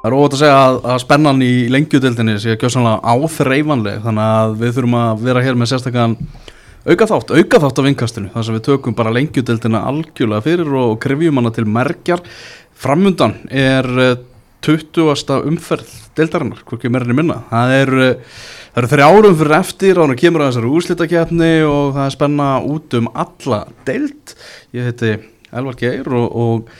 Það er óvægt að segja að, að spennan í lengjudildinni sé að gjóðsannlega áþreifanleg þannig að við þurfum að vera hér með sérstakann auka þátt, auka þátt af vinkastinu þar sem við tökum bara lengjudildina algjörlega fyrir og krefjum hana til merkjar framundan er eh, 20. umferð deildarinnar, hvorki meirinni minna það er, eh, eru þrjárum fyrir eftir það kemur að þessari úrslitakefni og það er spenna út um alla deild, ég heiti Elvar Geir og, og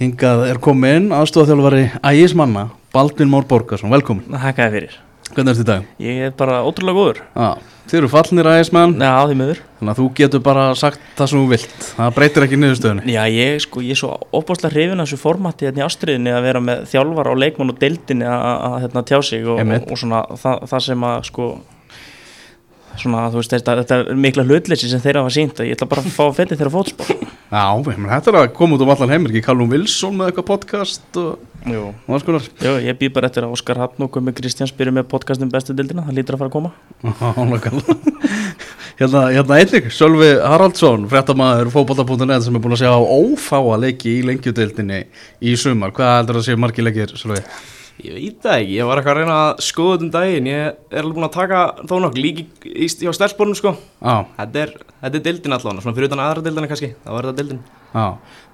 hingað er komin aðstofþjálfari ægismanna Baldvin Mór Borgarsson, velkomin Þakkaði fyrir. hvernig ertu í dag? Ég er bara ótrúlega góður. Já, þið eru fallnir ægismann Já, því miður. þannig að þú getur bara sagt það sem þú vilt það breytir ekki niðurstöðunni Já, ég, sko, ég er svo opbáslega hrifin af þessu formati hérna í ástriðinni að vera með þjálfar og leikmann og deildinni að, að hérna, tjá sig og, og, og svona það, það sem að sko svona þú veist þetta, þetta er mikla hlutleysi sem þeirra hafa sínt að ég ætla bara að fá að feti þeirra fótspor. Já, ég menn, þetta er að koma út um allan heimir ekki Callum Wilson með eitthvað podcast og, Jú, og alls konar? Jú ég býð bara eftir að Óskar Hafn og Gumi Kristjáns byrju með podcastin bestu deildina, það lítur að fara að koma. Já, hérna, hérna einnig, Sölvi Haraldsson fréttamaður fótbolta.net sem er búin að sjá ófáa leiki í lengjudeildinni í sumar, hvað heldur það að séu margi leikir Sölvi? Ég veit það ekki, ég var eitthvað að reyna að skoða þetta um daginn, ég er alveg búin að taka þó nokk líki í, hjá stelspornum sko. Já, Þetta er, þetta er dildin allavega, svona fyrir utan aðra dildina kannski, þá er þetta dildin. já,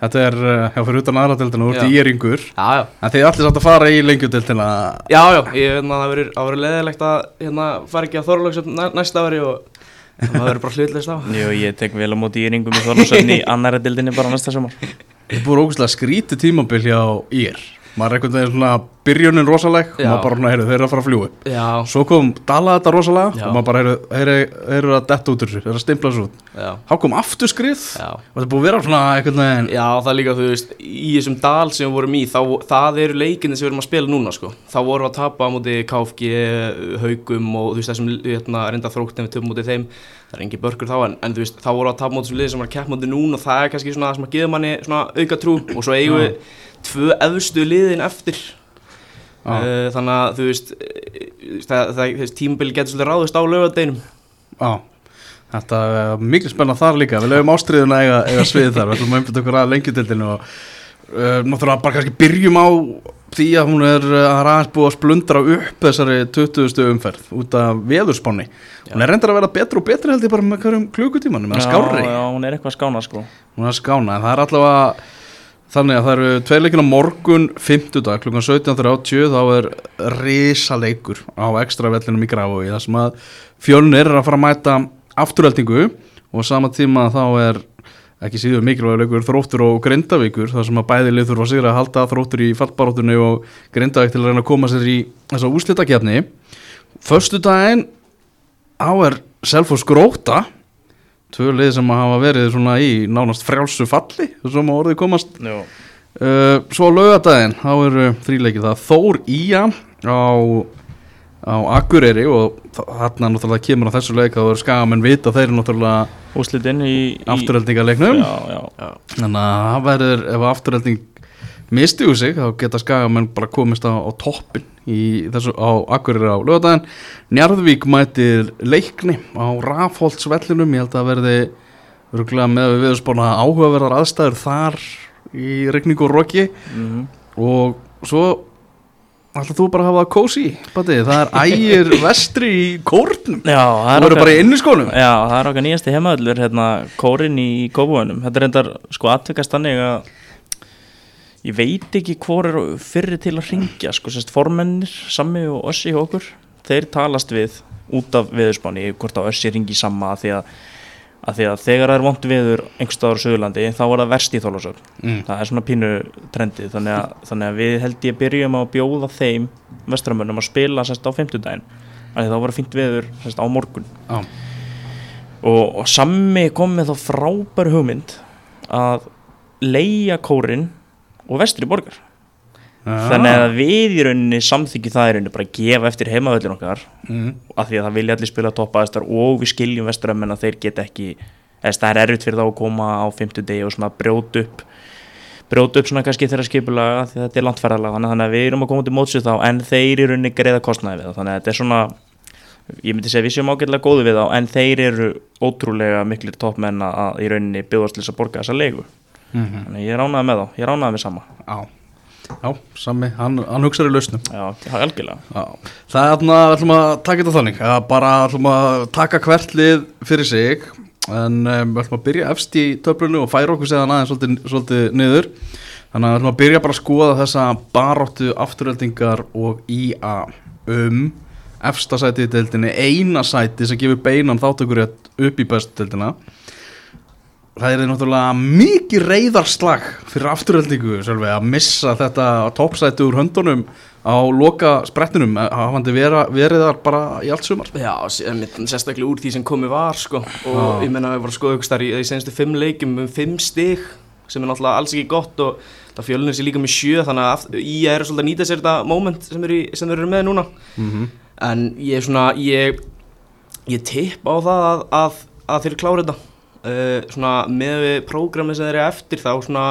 þetta er uh, hjá fyrir utan aðradeildina og út í Já. Íringur Já, já, en þið er allir satt að fara í lengjudeildina. Já, já, ég veit að það verður, leðilegt að hérna fara ekki að Þorlóks næsta ári og það verður bara hlutleist á. Jú, ég tek vel á móti í ringum í Þorlásöfni í maður er einhvern veginn svona byrjunin rosaleg og maður bara, heyrðu, þeir eru að fara að fljúi Já, Svo kom Dala þetta rosalega Já. og maður bara, heyrðu, þeir eru- að detta út úr þessu, þeir eru að stimpla þessu út Þá kom aftur skrið já. og þetta búið að vera svona einhvern veginn Já, það er líka, þú veist, í þessum dal sem við vorum í, þá, það eru leikinni sem við erum að spila núna, sko. Þá vorum við að tapa á móti KFG, Haugum og þú veist, þessum, hérna, reynda þróttum við töfum móti þeim. Það er engi börkur þá, en, en þú veist, þá vorum við að tapa á móti þessum liði sem var að keppa móti núna og það er kannski svona það sem að geða manni svona auka trú og svo eigum við tvö efstu liðin eftir. Uh, þannig að, þú veist, eh, það, það, það tímabili getur svolítið ráðist á lögadeinum. Já, þetta er mikið spenna þar líka. Við lögum ástriðuna eiga, eiga svið þar. Við ætlum að einbjöta okkur að lengjutildinu og uh, náttúrulega bara kannski byrjum á því að hún er að aðeins búið að splundra upp þessari 20. umferð út af veðurspáni Hún er reyndar að vera betur og betri held ég bara með hverjum klukutímanum með skárri. Já, já, hún er eitthvað skána sko. Hún er skána, en það er allavega þannig að það eru tveileikin á morgun 50 dag, klukkan 17.30 þá er risaleikur á ekstra vellinum í Grafói þar sem að fjölnir er að fara að mæta afturheldingu og sama tíma þá er ekki síður mikilvægur leikur þróttur og grindavíkur þar sem að bæði lið þurfa að sigra að halda þróttur í fallbaróttunni og grindavík til að reyna að koma sér í þessa úrslitakefni Föstu daginn á er Selfoss Gróta tvö lið sem hafa verið svona í nánast frjálsu falli sem að orðið komast. Uh, svo á laugadaginn þá eru þríleikið það. Þór Ía á, á Akureyri og þa- þarna náttúrulega kemur á þessu leik að það eru skagamenn vita þeir eru náttúrulega Úslitinn í, afturheldingaleiknum þannig að það verður ef afturhelding misti úr sig þá geta skagamenn bara komist á, á toppin í þessu á Akureyri á laugadaginn Njarðvík mætir leikni á Rafholtsvellinum. Ég held að verði rúglega með við viðspána áhugaverðar aðstæður þar í regningu og roki. Mhm. Og svo ætla þú bara hafa kósi það er ægir vestri í kórnum. Já, það þú er verður bara í inniskónum. Já, það er okkar nýjasti heimaðallur hérna, kórin í Kópavönum Þetta er reyndar sko aðtökast þannig að ég veit ekki hvor er fyrri til að ringja sko, sérst formennir, Sammi og Össi hjá okkur, þeir talast við út af veðurspáni, hvort að Össi ringi samma að því að, að því að þegar það er vont veður einhverstaðar á Suðurlandi þá er það verst í þólasögn mm. það er svona pínu trendið þannig að, þannig að við held ég byrjum að bjóða þeim vestramönnum að spila sérst á fimmtudaginn að þá var fínt veður sérst á morgun Já. og, og Sammi kom með þá frábæru hugmynd að leia kórin og vestri borgar. Þannig að við í rauninni samþykju það í rauninni bara gefa eftir heimavöllin okkar mm. af því að það vilja allir spila toppaðistar og við skiljum vestramenn að þeir get ekki eða það er erfitt fyrir þá að koma á 50 degi og svona brjóta upp brjóta upp svona kannski þeirra skipulega því að þetta er landferðalega þannig að við erum að koma til mótsið þá en þeir í rauninni greiða kostnaði við þannig að þetta er svona ég myndi segja við séum ágætlega góði við þá en þeir eru ótrúlega miklir toppmenn að í rauninni byggðast til þess að borga þessa leigu Mm þannig að ég ránaði með þá, ég ránaði með sama Já. Já, sami, hann, hann hugsaður í lausnum. Já, það er algjörlega það er þarna, við ætlum að taka þetta þannig að bara ætlum að taka hvert lið fyrir sig en um, við ætlum að byrja efst í töflunni og færa okkur segðan aðeins svolítið, svolítið niður. Þannig að við ætlum að byrja bara að skoða þessa baráttu afturöldingar og IA um efsta sæti í deildinni, eina sæti sem gefur beinan þáttökur upp í bestu deildina það er náttúrulega mikið reyðarslag fyrir afturöldingu að missa þetta toppsæti úr höndunum á loka sprettinum hafandi verið þar bara í allt sumar? Já, sérstaklega úr því sem komið var sko. og Já. ég menna við varum að skoða ykkur starf í, í senstu fimm leikjum um fimm stig sem er náttúrulega alls ekki gott og það fjölunir sér líka með sjö þannig að í er svolítið að nýta sér þetta moment sem eru, í- sem þeir eru með núna. Mm en ég er svona ég, ég tipp á það að, að, að þeir klára þetta uh, svona með við prógrami sem þeir eru eftir þá svona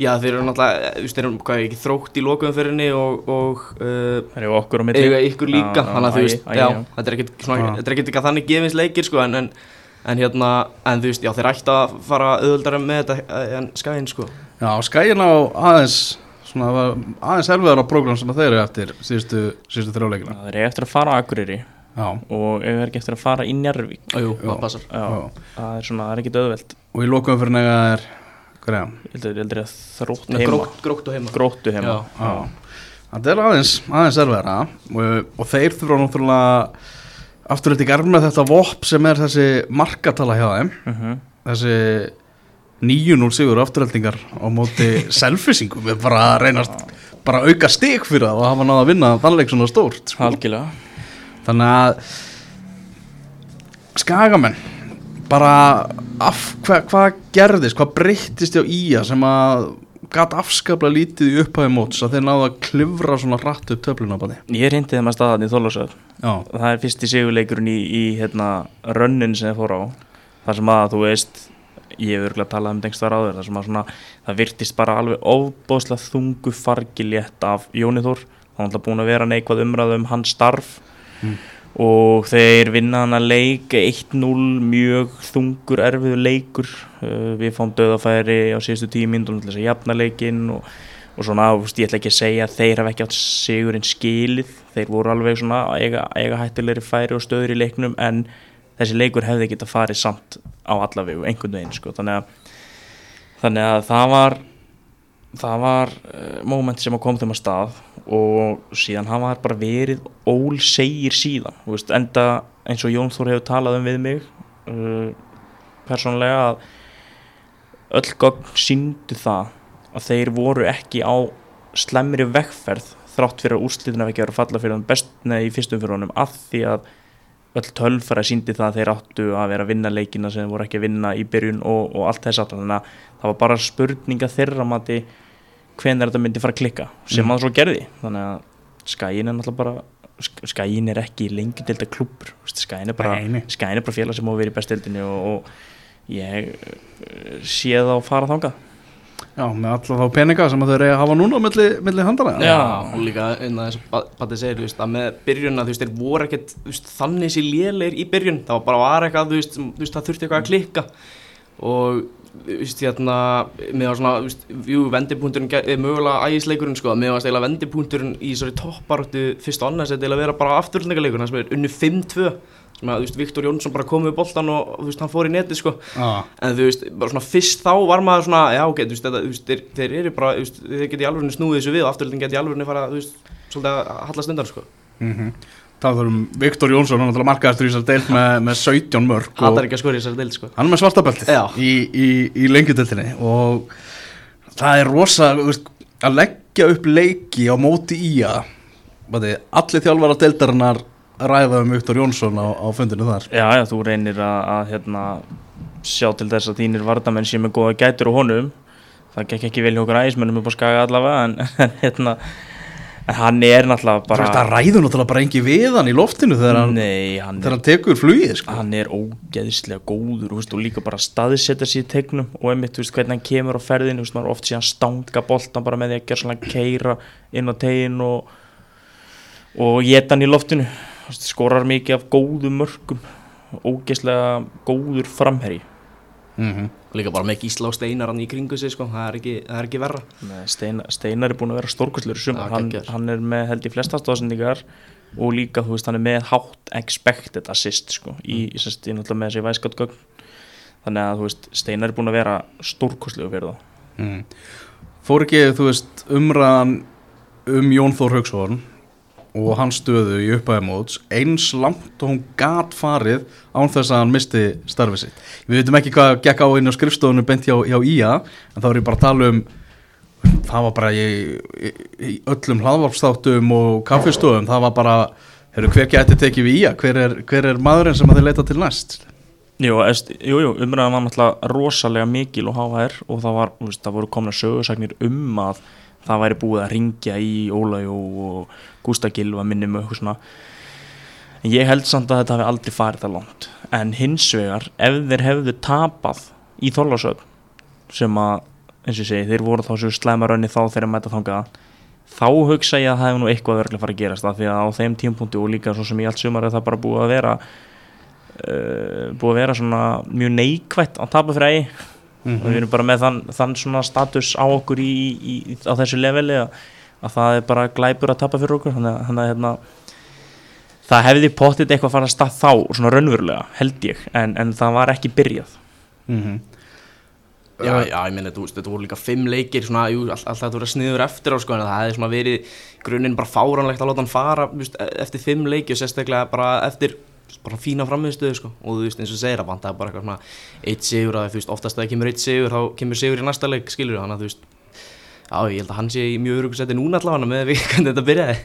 já þeir eru náttúrulega, þú veist þeir eru hvað ekki þrótt í lokuumferðinni og, og uh, Það er okkur á milli eiga ykkur líka já, þannig að þú veist, æ, já, þetta er ekkert svona, Já. þetta er ekkert eitthvað þannig gefins leikir sko, en, en, en hérna, en þú veist, já, þeir ætti að fara auðvöldara með þetta eh, en skæðin, sko. Já, skæin á aðeins svona, það var aðeins erfiðar á prógram sem þeir eru eftir síðustu, síðustu þrjáleikina Það er eftir að fara á Akureyri Já, og ef er ekki eftir að fara í Já. það passar. Já, Já. það er svona, það er ekki döðveld og í lokum fyrir nega er hvað er það? Ég heldur, að þrótt Nei, heima Grótt, grótt og heima. Gróttu heima Já. Já, þetta er aðeins, aðeins erfiðara og, og þeir þurfa náttúrulega afturlega í garð með þetta vop sem er þessi markatala hjá þeim Mhm. þessi 9-0 sigur afturheldingar á móti selfisingum við bara reynast bara auka stig fyrir það og hafa náða að vinna þannleik svona stórt sko. Algjörlega þannig að skagamenn bara af, hva, hvað gerðist, hvað breyttist hjá Ía sem að gat afskaplega lítið í upphæði móts að þeir náðu að klifra svona rætt upp töfluna bæði Ég reyndi þeim að staðan í Þólasöð Það er fyrsti sigurleikurinn í, í hérna, rönnin sem þeir fór á. Þar sem að þú veist ég hef örgulega talað um dengst þar áður þar sem að svona, það virtist bara alveg ofbóðslega þungu fargilétt af Jóni Þór. Þá er alltaf búin að vera neikvað umræðu um hans starf Mm. og þeir vinna hann að leik 1-0 mjög þungur erfiðu leikur uh, við fáum döðafæri á síðustu tíu mínútur til þess að jafna leikinn og, og svona, ég ætla ekki að segja að þeir hafa ekki átt sigurinn skilið þeir voru alveg svona eiga, eiga hættilegri færi og stöður í leiknum en þessi leikur hefði getað farið samt á allavegu, einhvern veginn sko. þannig, að, þannig að það var það var uh, moment sem kom þeim að stað og síðan hafa þær bara verið ól segir síðan veist, enda eins og Jón Þór hefur talað um við mig uh, persónlega að öll gögn síndu það að þeir voru ekki á slemmri vegferð þrátt fyrir að úrslitin hafi ekki að falla fyrir hann best neða í fyrstum fyrir honum að því að öll tölfara síndi það að þeir áttu að vera að vinna leikina sem voru ekki að vinna í byrjun og, og allt þess að þannig að það var bara spurninga þeirra mati hvenær þetta myndi fara að klikka sem Mm. að svo gerði. Þannig að skæin er náttúrulega bara Sk- skæin er ekki lengi delta klubur skæin er bara, er bara félag sem má verið í bestildinni og, og ég eh, sé það að fara þangað Já, með alla þá peninga sem að þeir eiga að hafa núna milli handana Já. og líka einna þess að Patti segir, þú veist, að með byrjunna, þú veist, þeir voru ekkert, þú veist, þannig sér lélegir í byrjun, það var bara var eitthvað, þú veist, þú veist, það þurfti eitthvað að klikka. Og, þú veist, hérna, með var svona, þú veist, jú, vendipunkturinn, ge- eh, mögulega ægisleikurinn, sko, með var stæla vendipunkturinn í þessari topparöttu fyrst og annars, þetta er að vera bara afturlendingarleikur, það sem er unnu 5-2, sem að, þú veist, Viktor Jónsson bara kom við boltan og, þú veist, hann fór í neti, sko, Já, en þú veist, bara svona fyrst þá var maður svona, já ok, þú veist, þetta, þú veist þeir, þeir eru bara, þú veist, þeir geti í alvörinu snúið þessu við og afturlítin geti í alvörinu fara, þú veist, svolítið að hallast undan, sko. mm Það þurfum Viktor Jónsson, hann er náttúrulega markaðastur í þessar deild með, með 17 mörg og Hattar ekki að skora í þessari deil, sko. hann er með svartabeltið Já. í, í, í lengjudeltinni og það er rosa þú veist, að leggja upp leiki á móti í að allir þjálfara deildarinnar ræða um Viktor Jónsson á, á fundinu þar. Já, já, þú reynir að, að hérna, sjá til þess að þínir vardamenn sem er góða gætur og honum. Það gekk ekki vel hjá okkur ægismennum upp á skaga allavega en, en hérna en hann er náttúrulega bara, það ræður náttúrulega bara engi við hann í loftinu þegar hann, Nei, hann þegar hann tekur flugið sko. hann er ógeðislega góður veist, og líka bara staðsetja sér í tegnum og einmitt, veist, hvernig hann kemur á ferðinu veist, oft síðan stanga boltan bara með því að gera svona keira inn á tegin og, og geta hann í loftinu skorar mikið af góðum mörgum ógeðslega góður framherji. Mm og líka bara Gísla og Steinar hann í kringu sig sko, það er ekki, það er ekki verra. Nei, Steinar, Steinar er búin að vera Já, hann, hann er með held í flesta stóðsendingar og líka þú veist hann er með hátt expected assist sko, í, í, sest, í náttúrulega með þessi væskatgögn þannig að þú veist Steinar er búin að vera stórkostlu fyrir þá mm. Fór ekki, þú veist, umræðan um Jón Þór Hauksson og hans stöðu í upphæðumóts eins langt og hún gat farið án þess að hann misti starfið sitt. Við veitum ekki hvað gekk á á skrifstofunum bent hjá, hjá IA en þá er ég bara að tala um það var bara í, öllum hlaðvarpstáttum og kaffistofum það var bara, hefur hver gæti tekið við IA hver er, hver er maðurinn sem að þið leita til næst Jú, jú, umræðan var náttúrulega rosalega mikil og háhær og það, var, það voru komna sögursagnir um að það væri búið að ringja í Ólæg og Gústa Gilva minnum og eitthvað svona. En ég held samt að þetta hafi aldrei farið það langt. En hins vegar ef þeir hefðu tapað í Þorlásöld sem að, eins og ég segi, þeir voru þá svo slæmarönni þá þegar mæta þangað þá hugsa ég að það hefði nú eitthvað að fara að gerast það því að á þeim tímpunkti og líka svo sem í allt sumar er það bara búið að vera uh, búið að vera svona mjög neikvætt að tapa fyrir ægi og við erum bara með þann, þann svona status á okkur í, í, í, á þessu leveli að, að það er bara glæpur að tapa fyrir okkur. Þannig að- þannig að hérna, það hefði pottit eitthvað að fara að stað þá svona raunverulega held ég. En, en það var ekki byrjað. Mm -hmm. Já, já, ég meina, þetta voru líka fimm leikir svona, jú, all, alltaf þetta voru sniður eftir á sko, en það hefði svona verið grunninn bara fáránlegt að láta hann fara veist, e- eftir fimm leiki og sérstaklega bara eftir bara fína frammiðstöðu sko. Og þú veist eins og segir að vantaði bara eitthvað svona eitt sigur að þú veist oftast að það kemur eitt sigur þá kemur sigur í næsta leik skilur þannig að þú veist já ég held að hann sé í mjög örugusetti núna allavega með við hvernig þetta byrjaði.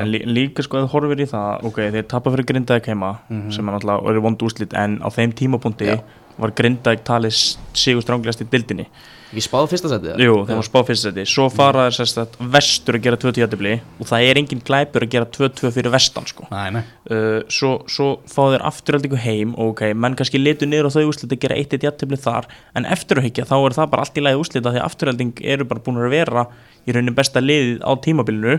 En lí, líka sko að þú horfir í það ok, þeir tapa fyrir Grindavík heima sem er náttúrulega eru vond úslit en á þeim tímapunkti Já. var Grindavík talið sigur stránglegast í dildinni Ekki spáð fyrsta setið? Jú, þeir var spáð fyrst seti Svo fara þeir sérst að vestur að gera 2-2 jættibli og það er engin glæpur að gera 2-2 fyrir vestan sko. Nei, nei uh, svo, svo fá þeir afturöldingu heim og ok, menn kannski litu niður og þau úslit að gera 1-1 jættibli þar en eftir að higgja þá er það bara allt í lagi úslita því afturölding eru bara búin að vera í raunin besta liðið á tímabilinu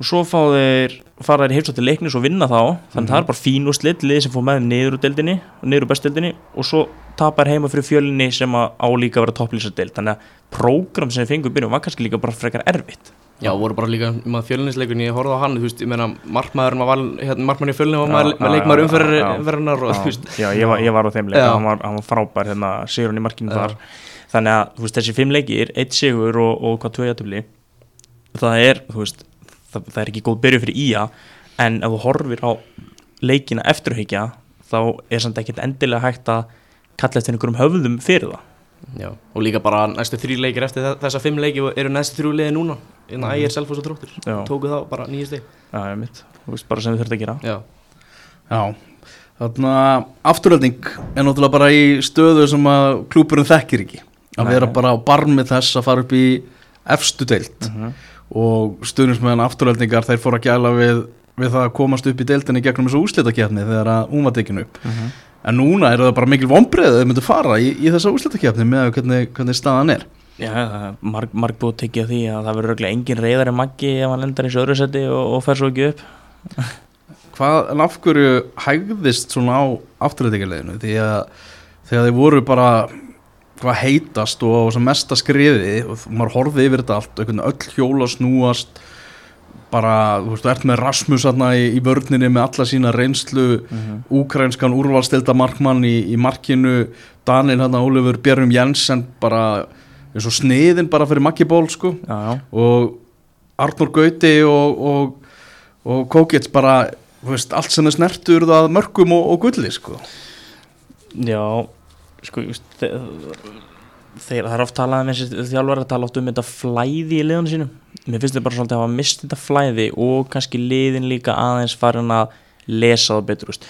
og svo fá þeir fara þeir heimsótt til leiknis og vinna þá. Þannig að það er bara fín úslit liðið sem fór með niður úr deildinni og niður úr bestdeildinni og svo tapar heima fyrir fjölinni sem að á líka að vera topplýsardeild. Þannig að prógram sem við fengum í byrjun var kannski líka bara frekar erfitt. Já, voru bara líka með fjölunisleikunni, ég horfði á hann, þú veist, ég meina, markmaðurinn var hérna, markmaðurinn í fjölunni var maður, með leikmaður umferðarinnar og, þú veist, já, ég, var, ég var á þeim leik. Já. hann var, hann var frábær hérna, sigurinn í markinu Já. þar. Þannig að þú veist, þessi fimm leikir, eitt sigur og, og hvað tvö jættubli það er, þú veist, það, það er ekki góð byrju fyrir ía en ef þú horfir á leikina eftirhyggja þá er samt ekkert endilega hægt að kalla eftir einhverjum höfðum fyrir það. Já, og líka bara næstu þrý leikir eftir þe- þessa fimm leiki eru næstu þrjú liði núna, en það er selfos og tróttur, tóku þá bara nýju stig, Já, ég mitt, þú veist, bara sem við þurfum að gera. Já, Já, þarna afturölding er náttúrulega bara í stöðu sem að klúpurinn þekkir ekki. Að Nei. vera bara á barmi þess að fara upp í efstu deild. Mhm. Og stuðnismeðan afturöldingar þeir fóru að gæla við, við það að komast upp í deildinni gegnum þessu úslitakefni þegar að hún var tekinu upp. Mhm. en núna eru það bara mikil vonbreið að þau myndu fara í, í þessa úslitakefni með hvernig, hvernig staðan er. Já, marg, marg búið að tekja því að það verður örugglega engin reyðar en Maggi ef hann lendar í þessu seti og, og fer svo ekki upp. Hvað, en af hverju hægðist svona á afturöldingarleginu því að þegar þeir voru bara hvað heitast og sem mesta skriði og maður horfið yfir þetta allt veginn öll hjóla snúast bara, þú veist, þú ert með Rasmus aðna í, í vörninni með alla sína reynslu úkrainskan úrvalstilda markmann í, í markinu Daniel hann Ólefur Björnum Jensen bara eins og sniðin bara fyrir Maggi Ból sko. Já, já. Og Arnur Gauti og, og, og Kókits bara þú veist, allt sem er snertur það mörgum og, og gulli sko. Já, sko þeir, það er oft talað um þessi þjálfari að tala oft um þetta flæði í liðunum sínum mér finnst þið bara svolítið að hafa mist þetta flæði og kannski liðin líka aðeins farin að lesa það betur just.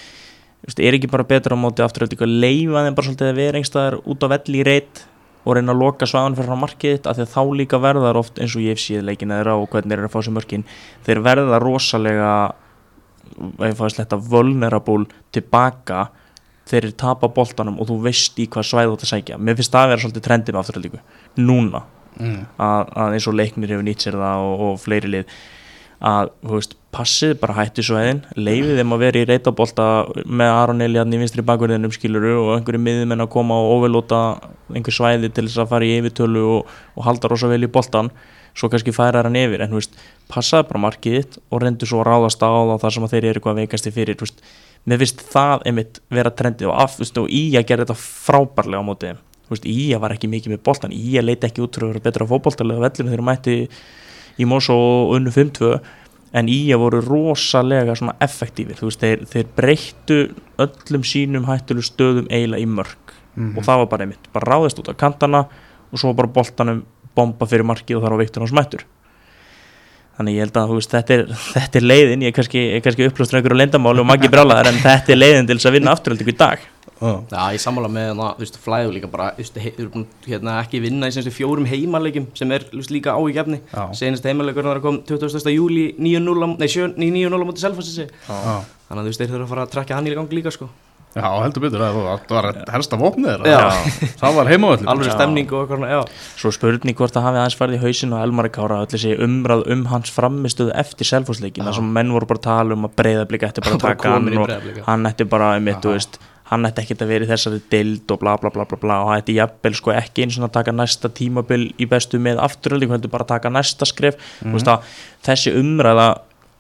Just, er ekki bara betur á móti aftur að leifa þeim bara svolítið að vera einhverstaðar út á velli í reitt og reyna að loka svagan fyrir frá markið þitt, af því að þá líka verðar oft eins og ég síð leikin þeirra og hvernig þeir eru að fá sér mörkin þeir verða rosalega ég fæði sletta vulnerable tilbaka þeir eru tapa boltanum og þú veist í hvað svæð þú ert að sækja. Mér finnst það að vera svolítið trendið með afturhaldíku núna mm. að, að eins og leiknir hefur nýtt sér það og, og fleiri lið að þú veist, passið bara hætti sveðin leifið þeim að vera í reytabólta með Aron Eliasn í vinstri bakverðinum skiluru og einhverju miðumenn að koma og overlóta einhver svæði til þess að fara í yfirtölu og, og halda rosa vel í boltan svo kannski færa hann yfir. En þú veist, passaði bara markið þitt og reyndu svo að ráðast á það þar sem að þeir eru eitthvað veikasti fyrir þú veist, mér finnst það einmitt vera trendið og, af, veist, og í að gera þetta frábærlega á móti veist, í að var ekki mikið með boltan í að leita ekki út fyrir að vera betra fótboltalega vellinu þegar mætti í Mós og unnu 5-2 en í að voru rosalega effektífir. Veist, þeir, þeir breyttu öllum sínum hættulu stöðum eiginlega í mörg og það var bara einmitt bara ráðist út á kantana og svo bara boltanum bomba fyrir markið og þar á veiktur hans mættur þannig ég held að þú veist, þetta, er, þetta er leiðin ég er kannski, er kannski upplöstur einhverju leyndamáli og maggi brálaðar en þetta er leiðin til þess að vinna afturhaldingu í dag Já. Já, ég sammála með hana, þú veist, flæðu líka bara, þú veist, he- þeir eru búin hérna, ekki vinna í semstu fjórum heimaleikjum sem er, þú veist, líka á í gefni. Já. Senast heimaleikur þar kom 21. júli 9-0, á- nei, 7 9-0 á móti Selfossi. Já. Þannig að þú veist, þeir þurfa að fara að trekja hann í gang líka, sko. Já, heldur betur, það var- það var helsta vopnið þeirra. Já. Það var heimavöllur Alveg stemning og eitthvað, svona, já. svo spurning hvort það hafi aðeins farið í hausin og Elmari Kára öll þessi umræð um hans framistöðu eftir selfhúsleikin þar sem menn voru bara að tala um að breyða blika ætti bara að taka hann og hann ætti bara einmitt, þú veist hann ætti ekki að vera í þessari dild og bla bla bla bla bla. Og hann ætti jafnvel sko ekki eins og að taka næsta tímabil í bestu með afturölding heldur bara að taka næsta skref. Mm veist, að, þessi umræða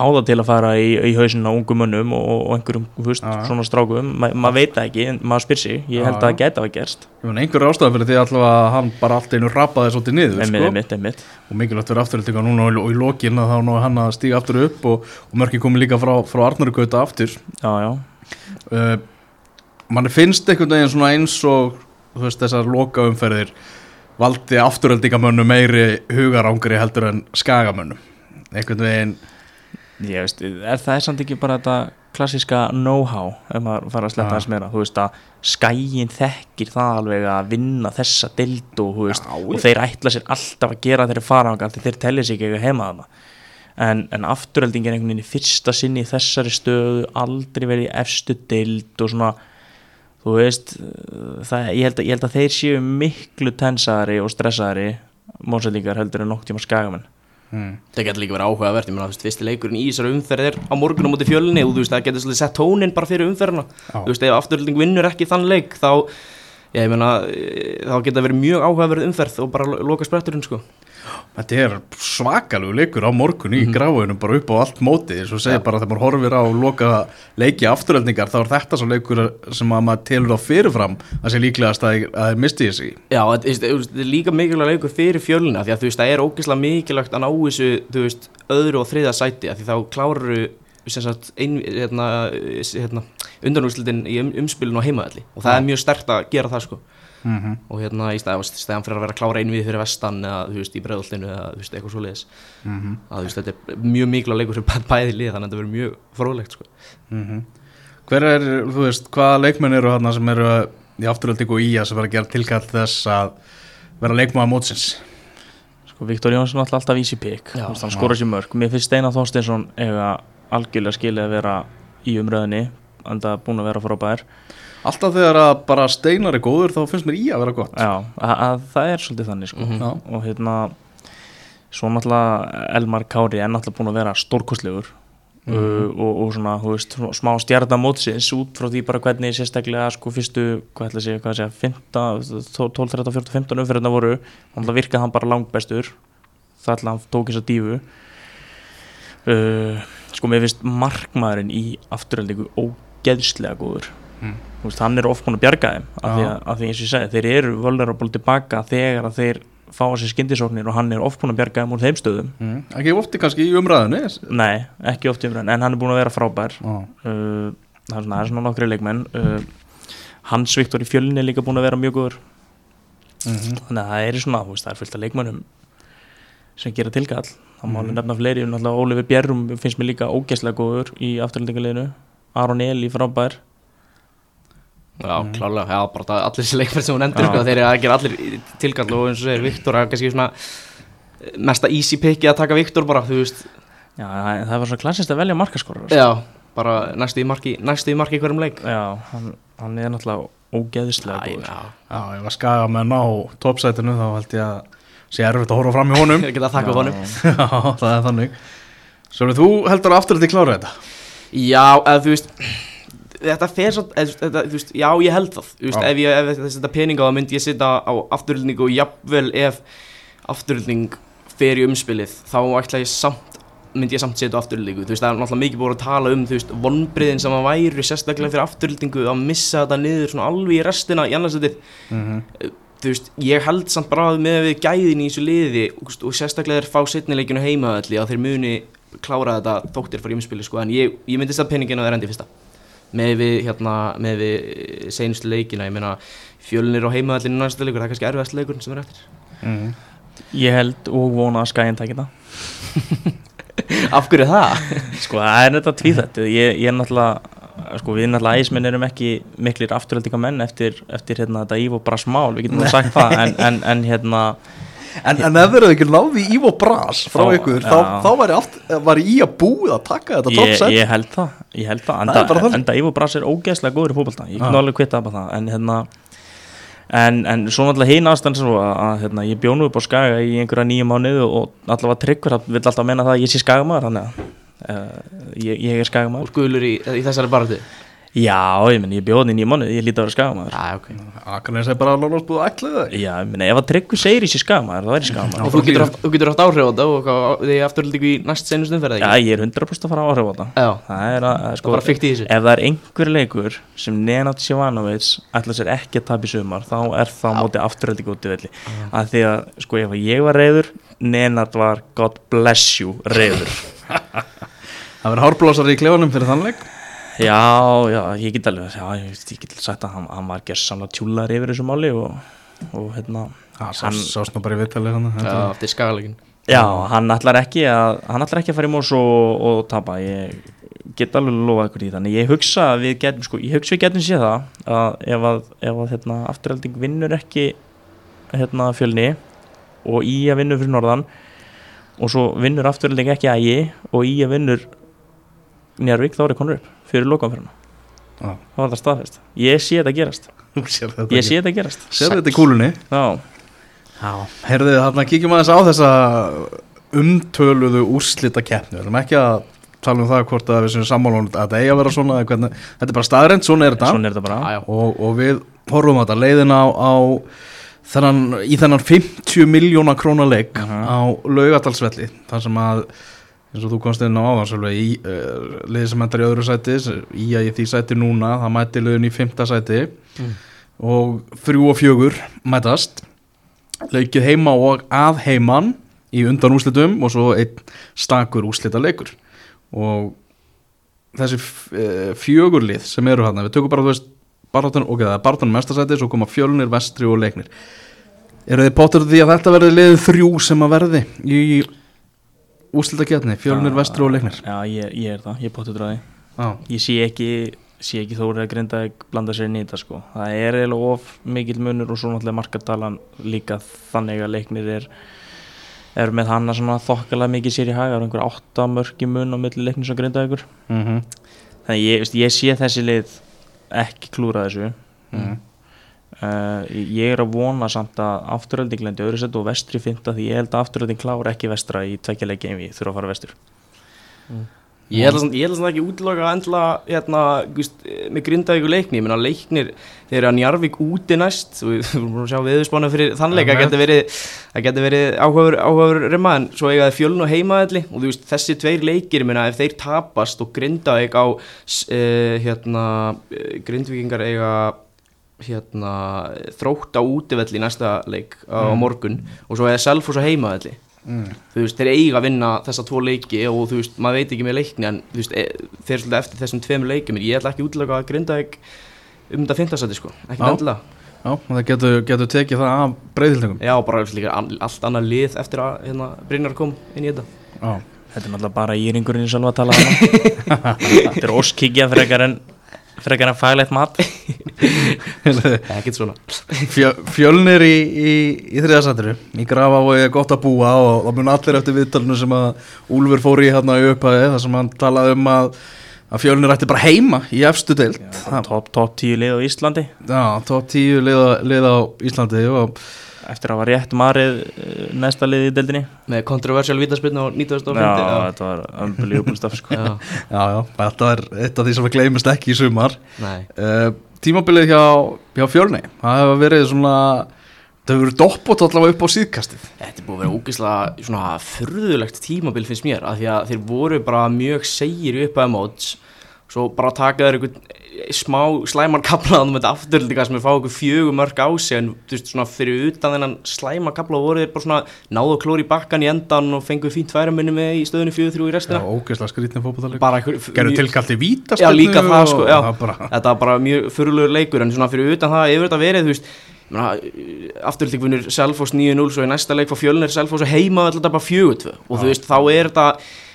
á það til að fara í, í hausin á ungum mönnum og, og einhverjum Já. svona strákum, Ma, maður veit það ekki maður spyr sig, ég held að það gæti að gerst. Ég meina, einhver ástæða fyrir því allavega að hann bara allt einu rapaði svolítið niður einmitt, sko? einmitt, einmitt. Og mikilvægt fyrir afturhaldingar núna og, og í lokin að þá nú hann að stíga aftur upp og, og mörki komið líka frá, frá Arnari Gauta aftur. Já, já, uh, manni finnst einhvern veginn svona eins og veist þessar loka umferðir valdi afturhaldingamönnum meiri hugarangri heldur en skagamönnum. Einhvern veginn Ég veist, er það er samt ekki bara þetta klassiska know-how ef maður fara að sletta þess meira. Þú veist að skæin þekkir það alveg að vinna þessa dild og, veist, Já, og þeir ætla sér alltaf að gera þeirri faraanga því þeir telja sig ekki heima þarna. En, en afturölding er einhvern veginn í fyrsta sinni í þessari stöðu aldrei verið í efstu dild og svona þú veist það, ég, held að, ég held að þeir séu miklu tensari og stressaðari mósælingar heldur en nokk tíma skagamenn hmm. Það getur líka verið áhugavert, ég meina, þú veist, fyrsti leikurinn í þessari umferð er á morgun á móti fjölni og þú veist, það getur svolítið sett tónin bara fyrir umferðina. Þú veist, ef afturölding vinnur ekki þann leik, þá, ég meina, eh, þá geta verið mjög áhugaverð umferð og bara lo- loka spretturinn, sko. Þetta er svakalegu leikur á morgun í mm bara upp á allt móti. Svo segja bara þegar maður horfir á loka leiki afturöldingar þá er þetta svo leikur sem að maður telur á fyrirfram að sé líklegast að að þeir misti þessi Já, þetta er líka mikilvæg leikur fyrir fjölina því að þú veist, það er ógeðslega mikilvægt að ná þessu, veist, öðru og þriða sæti að því þá kláru sagt, ein, hérna, hérna, undanúrslitin í um, umspilinu á heimaðalli og það er mjög sterkt að gera það, sko. Mm -hmm. og hérna í stæðan stæðan fyrir að vera að klára einvið fyrir vestan eða þú veist í bregðoltinu eða þú veist eitthvað svoleiðis. Mhm. að þú veist þetta er mjög mikilvæg leikur bæ- bæði lið þannig að þetta verður mjög fróðlegt sko. Hver er, þú veist, hvaða leikmenn eru þarna sem eru í afturöldingu og í að sem vera að gera tilkall þess að vera leikmaða mótsins? Sko, Viktor Jónsson er alltaf. Þú veist, hann skora sér mörg mér finnst Steinar Þorsteinsson eiga algjörlega skilið að vera í umröðinni en það er búin að vera frábær Alltaf þegar að bara steinar er góður þá finnst mér í að vera gott já, að, að það er svolítið þannig sko. Mhm. Já. og hérna svo náttúrulega Elmar Kári er náttúrulega búin að vera stórkostlegur Mhm. uh, og, og svona, þú veist, svona smá stjarnamótsins út frá því bara hvernig sérstaklega sko fyrstu, hvað ætla að segja, hvað að segja 15, 12, 13, 14, 15 umferðina voru, þannig að virkaði hann bara langbestur það ætla að hann tók þess að dífu uh, sko mér finnst markmaðurinn í afturöldingu ógeðslega góður. Mm. Veist, hann er búin að bjarga þeim af því, að, af því eins og ég segi, þeir eru vulnerable tilbaka þegar að þeir fá að sér skyndisóknir og hann er búin að bjarga þeim úr þeim stöðum. Mm. Ekki ofti kannski í umræðinni nei, ekki oft í umræðin, en hann er búin að vera frábær. Uh, það er svona, svona nokkri leikmenn. Uh, Hans Viktor í fjölni er líka búin að vera mjög góður. Mhm. þannig að það er svona, veist, það er fullt af leikmennum sem gera tilkall. Það má Mhm. alveg nefna fleiri, náttúrulega Ólifi Bjerrum finnst mér líka ógeðslega góður í afturlendingarleginu Aron Eli frábær. Já, klálega, já, bara það- allir þessi leikmenn sem hún endur sko, þeir eru að gera allir tilkall og eins og segir Viktor að kannski svona eh, mesta easy picki að taka Viktor bara, þú veist. Já, það var svo klassist að velja markaskorar Já, bara næstu í marki, næstu í marki í hverjum leik. Já, hann, hann er náttúrulega ógeðislega Æ, góður. já, Já, ef að skaga með ná toppsætinu þá held ég að sé erfitt að horfa fram í honum. Ég get að þakka honum. Já, það er þannig. Svo þú heldur aftur að þið klára þetta Já, eða þú veist Þetta fer svo, eða, þetta, þú veist, já ég held það. Þú veist, Já. ef ég, ef þetta peninga þá myndi ég setja á afturhildningu og jafnvel ef afturhildning fer í umspilið þá ætla ég samt myndi ég samt setja á afturhildningu Þú veist, það er náttúrulega mikið búin að tala um, þú veist, vonbriðin sem að væri sérstaklega fyrir afturhildningu að missa þetta niður svona alveg í restina í annarsetið þú veist, ég held samt bara með við gæðin í þessu liði og, og sérstaklega þeir fá setnileikinu heimaðalli að þeir muni klára þetta þóttir fyrir umspili sko, en ég, ég myndi stað peningin að þeir endi fyrsta með við, hérna, með við seinustu leikina, ég meina fjölnir á heimaðallinu næsta leikur, það er kannski erfiðast leikur sem er eftir mm. Ég held og vona að skæðin takir það Af hverju það? Sko það er þetta tvíþættið Ég, ég er náttúrulega Sko við náttúrulega æsminn erum ekki miklir afturhaldinga menn eftir, eftir hérna þetta Ívo Brasmál, við getum nú sagt það en, en, en hérna En, en ef þeir eru ekki náði í Ivo Bras frá Þá- ykkur, já. þá, þá væri, aft, væri í að búið að taka þetta top ég, set. ég held það, ég held það. Það enda, þannig. enda Ívo Brass er ógeðslega góður í fótbolta. Ég kann alveg kvitta upp á það. En hérna en, en svo náttúrulega hinn aðstæðan svo að, að hérna, ég bjónu upp á Skaga í einhverja nýja mánuð og allavega tryggver vill alltaf menna það að ég sé Skagamæður þannig að uh, ég, ég er Skagamæður Og gulur í, í þessari barðu já, ég meni, ég bjóði í nýja mánuð ég líti að vera Skagamæður Já, ok. Akarnes er bara að lóna spúið ætlaði það já, ég meni, ef að tryggver segir ég sé Skagamæður þá er ég Skagamæður Og þú getur, haft, þú getur haft áhrif á þetta og hvað- þið afturhaldingu í næst seinustum fyrir já, það ég er 100% að fara áhrif á það Já, það er að, sko, sko, bara fyrkt í þessu. ef það er einhver leikur sem Nenad Sjövanovic ætla sér ekki að tapa í sumar þá er það á móti afturhalding út í velli. Að því að sko ef ég var reyður Nenad var God bless you reyður Það verður hárblásar í klefanum fyrir þannleik já, já, ég get alveg já, ég, ég get sagt að hann, hann var gerðsamlega tjúlar yfir þessu máli og, og hérna Það Hann- sást nú bara í vittali hann Já, eftir skagalegin já, hann ætlar ekki að hann ætlar ekki að fara í mós og, og tapa. Ég get alveg lofa ykkur í þannig ég hugsa að við getum sko, ég hugsa við getum séð það að ef að, ef að hérna, afturhalding vinnur ekki hérna fjölni og í að vinnur fyrir norðan og svo vinnur afturhalding ekki ægi og í að vinnur Njarvík þá er það konur upp fyrir lokanferðina Já. þá var það staðfest. Ég sé þetta gerast. Ég sé þetta gerast. Sér þetta í kúlunni? Herðu þarna kíkjum aðeins á þessa umtöluðu úrslita keppni Við ætlum ekki að tala um það hvort að við sem sammálum að þetta eigi að vera svona hvernig, Þetta er bara staðrend, svona er þetta. Svona er þetta bara. Já, já. Og, og við horfum á þetta. Leiðina á, á þennan, í þennan 50 miljóna krónaleik Mhm. á laugatalsvelli þar sem að eins og þú komst inn á áðan í uh, liði sem endar í öðru sæti í að í því sæti núna það mæti liðin í fymta sæti. Mm. og þrjú og fjögur mætast. Leikið heima og að heiman í undan úslitum og svo einn stakur úslita leikur og þessi uh, fjögurlið sem eru hann við tökum bara þú veist baráttan, ok, það er baráttan mestasæti svo koma fjölnir, vestri og leiknir. Eru þið pottur því að þetta verði liðið þrjú sem að verði í úslita getni, fjölnir, vestri og leiknir. Já, ég, ég er það, ég er potið dráði ég sé ekki sé ekki þórið að grinda að blanda sér í þetta sko. það er eiginlega of mikil munur og svo náttúrulega markatalan líka þannig að leiknir er er með hana svona þokkalega mikið sér í haga það er einhver átta mörki mun á milli leiknir sem grinda ykkur mm þannig ég, ég sé þessi lið ekki klúra þessu. Mhm. Uh, ég er að vona samt að afturölding lendi öðru sett og vestri fynda því ég held að afturölding klára ekki vestra í tveikjalegi ef ég þurfa að fara vestur. Ég held að samt- ég held að það ekki útloka að endla hérna, gust, með grindavíku leikni. Ég meina leiknir, þeir eru að Njarvík úti næst og við við búin að sjá viðspána fyrir þannleik, Já, það getur verið getur verið áhugaður, áhugaður remma en svo eiga það fjöln og heimaðalli og þú veist þessi tveir leikir, ég meina ef þeir tapast og grindavík á uh, hérna, uh, grindvíkingar eiga hérna þrótt á útivelli í næsta leik á morgun. Og svo eða Selfoss á heimaðalli Mm. þú veist, þeir eiga að vinna þessa tvo leiki og þú veist, maður veit ekki með leikni en þú veist, e, þeir svolítið eftir þessum tveimur leikjum en ég ætla ekki útlega að grinda ekki um þetta fintasæti sko, ekki endilega. Já, og það getur, getur tekið það af breyðildingum Já, bara líka allt annað lið eftir að hérna, Brynjar kom inn í þetta. Já, Þetta er náttúrulega bara íringurinn í sjálfa að tala hana Þetta er óskikja frekar en frekar en faglegt mat. Ekkert svona. Fjö, fjölnir í, í, í þriðasættiru í grafa og ég er gott að búa og það mun allir eftir viðtalinu sem að Úlfur fór í hérna í upphæði þar sem hann talaði um að, að fjölnir ætti bara heima í efstu deild. Já, Top, top 10 lið á Íslandi. Top 10 liða, liða á Íslandi og eftir að hafa rétt marið uh, næsta liði í deildinni með kontroversial vítaspilna og 90. Já, þetta var unbelievable stuff sko. já. Já, já, þetta er eitt af því sem við gleymist ekki í sumar Nei, uh, Tímabilið hjá, hjá fjölni Það hefur verið svona Það hefur verið doppot allavega upp á síðkastið þetta er búið að vera ógeðslega svona furðulegt tímabil finnst mér af því að þeir voru bara mjög segir upp að móts svo bara taka þeir einhvern smá slæman kapla þannig með þetta afturlíka sem er fá okkur fjögur mörg á sig en þú veist svona fyrir utan þennan slæma kapla voru þeir bara svona náðu að klóri bakkan í endan og fengu fínt væra minni með í stöðunni fjögur þrjú í Já, restina ógeðslega skrítið fótboltaleg bara einhver Gerðu tilkallt í víta Já, líka það sko, já, bara, þetta var bara mjög fyrirlegur leikur en svona fyrir utan það hefur þetta verið, þú veist afturlíkvinur Selfoss 9-0 svo í næsta leik fá fjölnir Selfoss og heima þetta bara 4-2 og þú veist, þá er þetta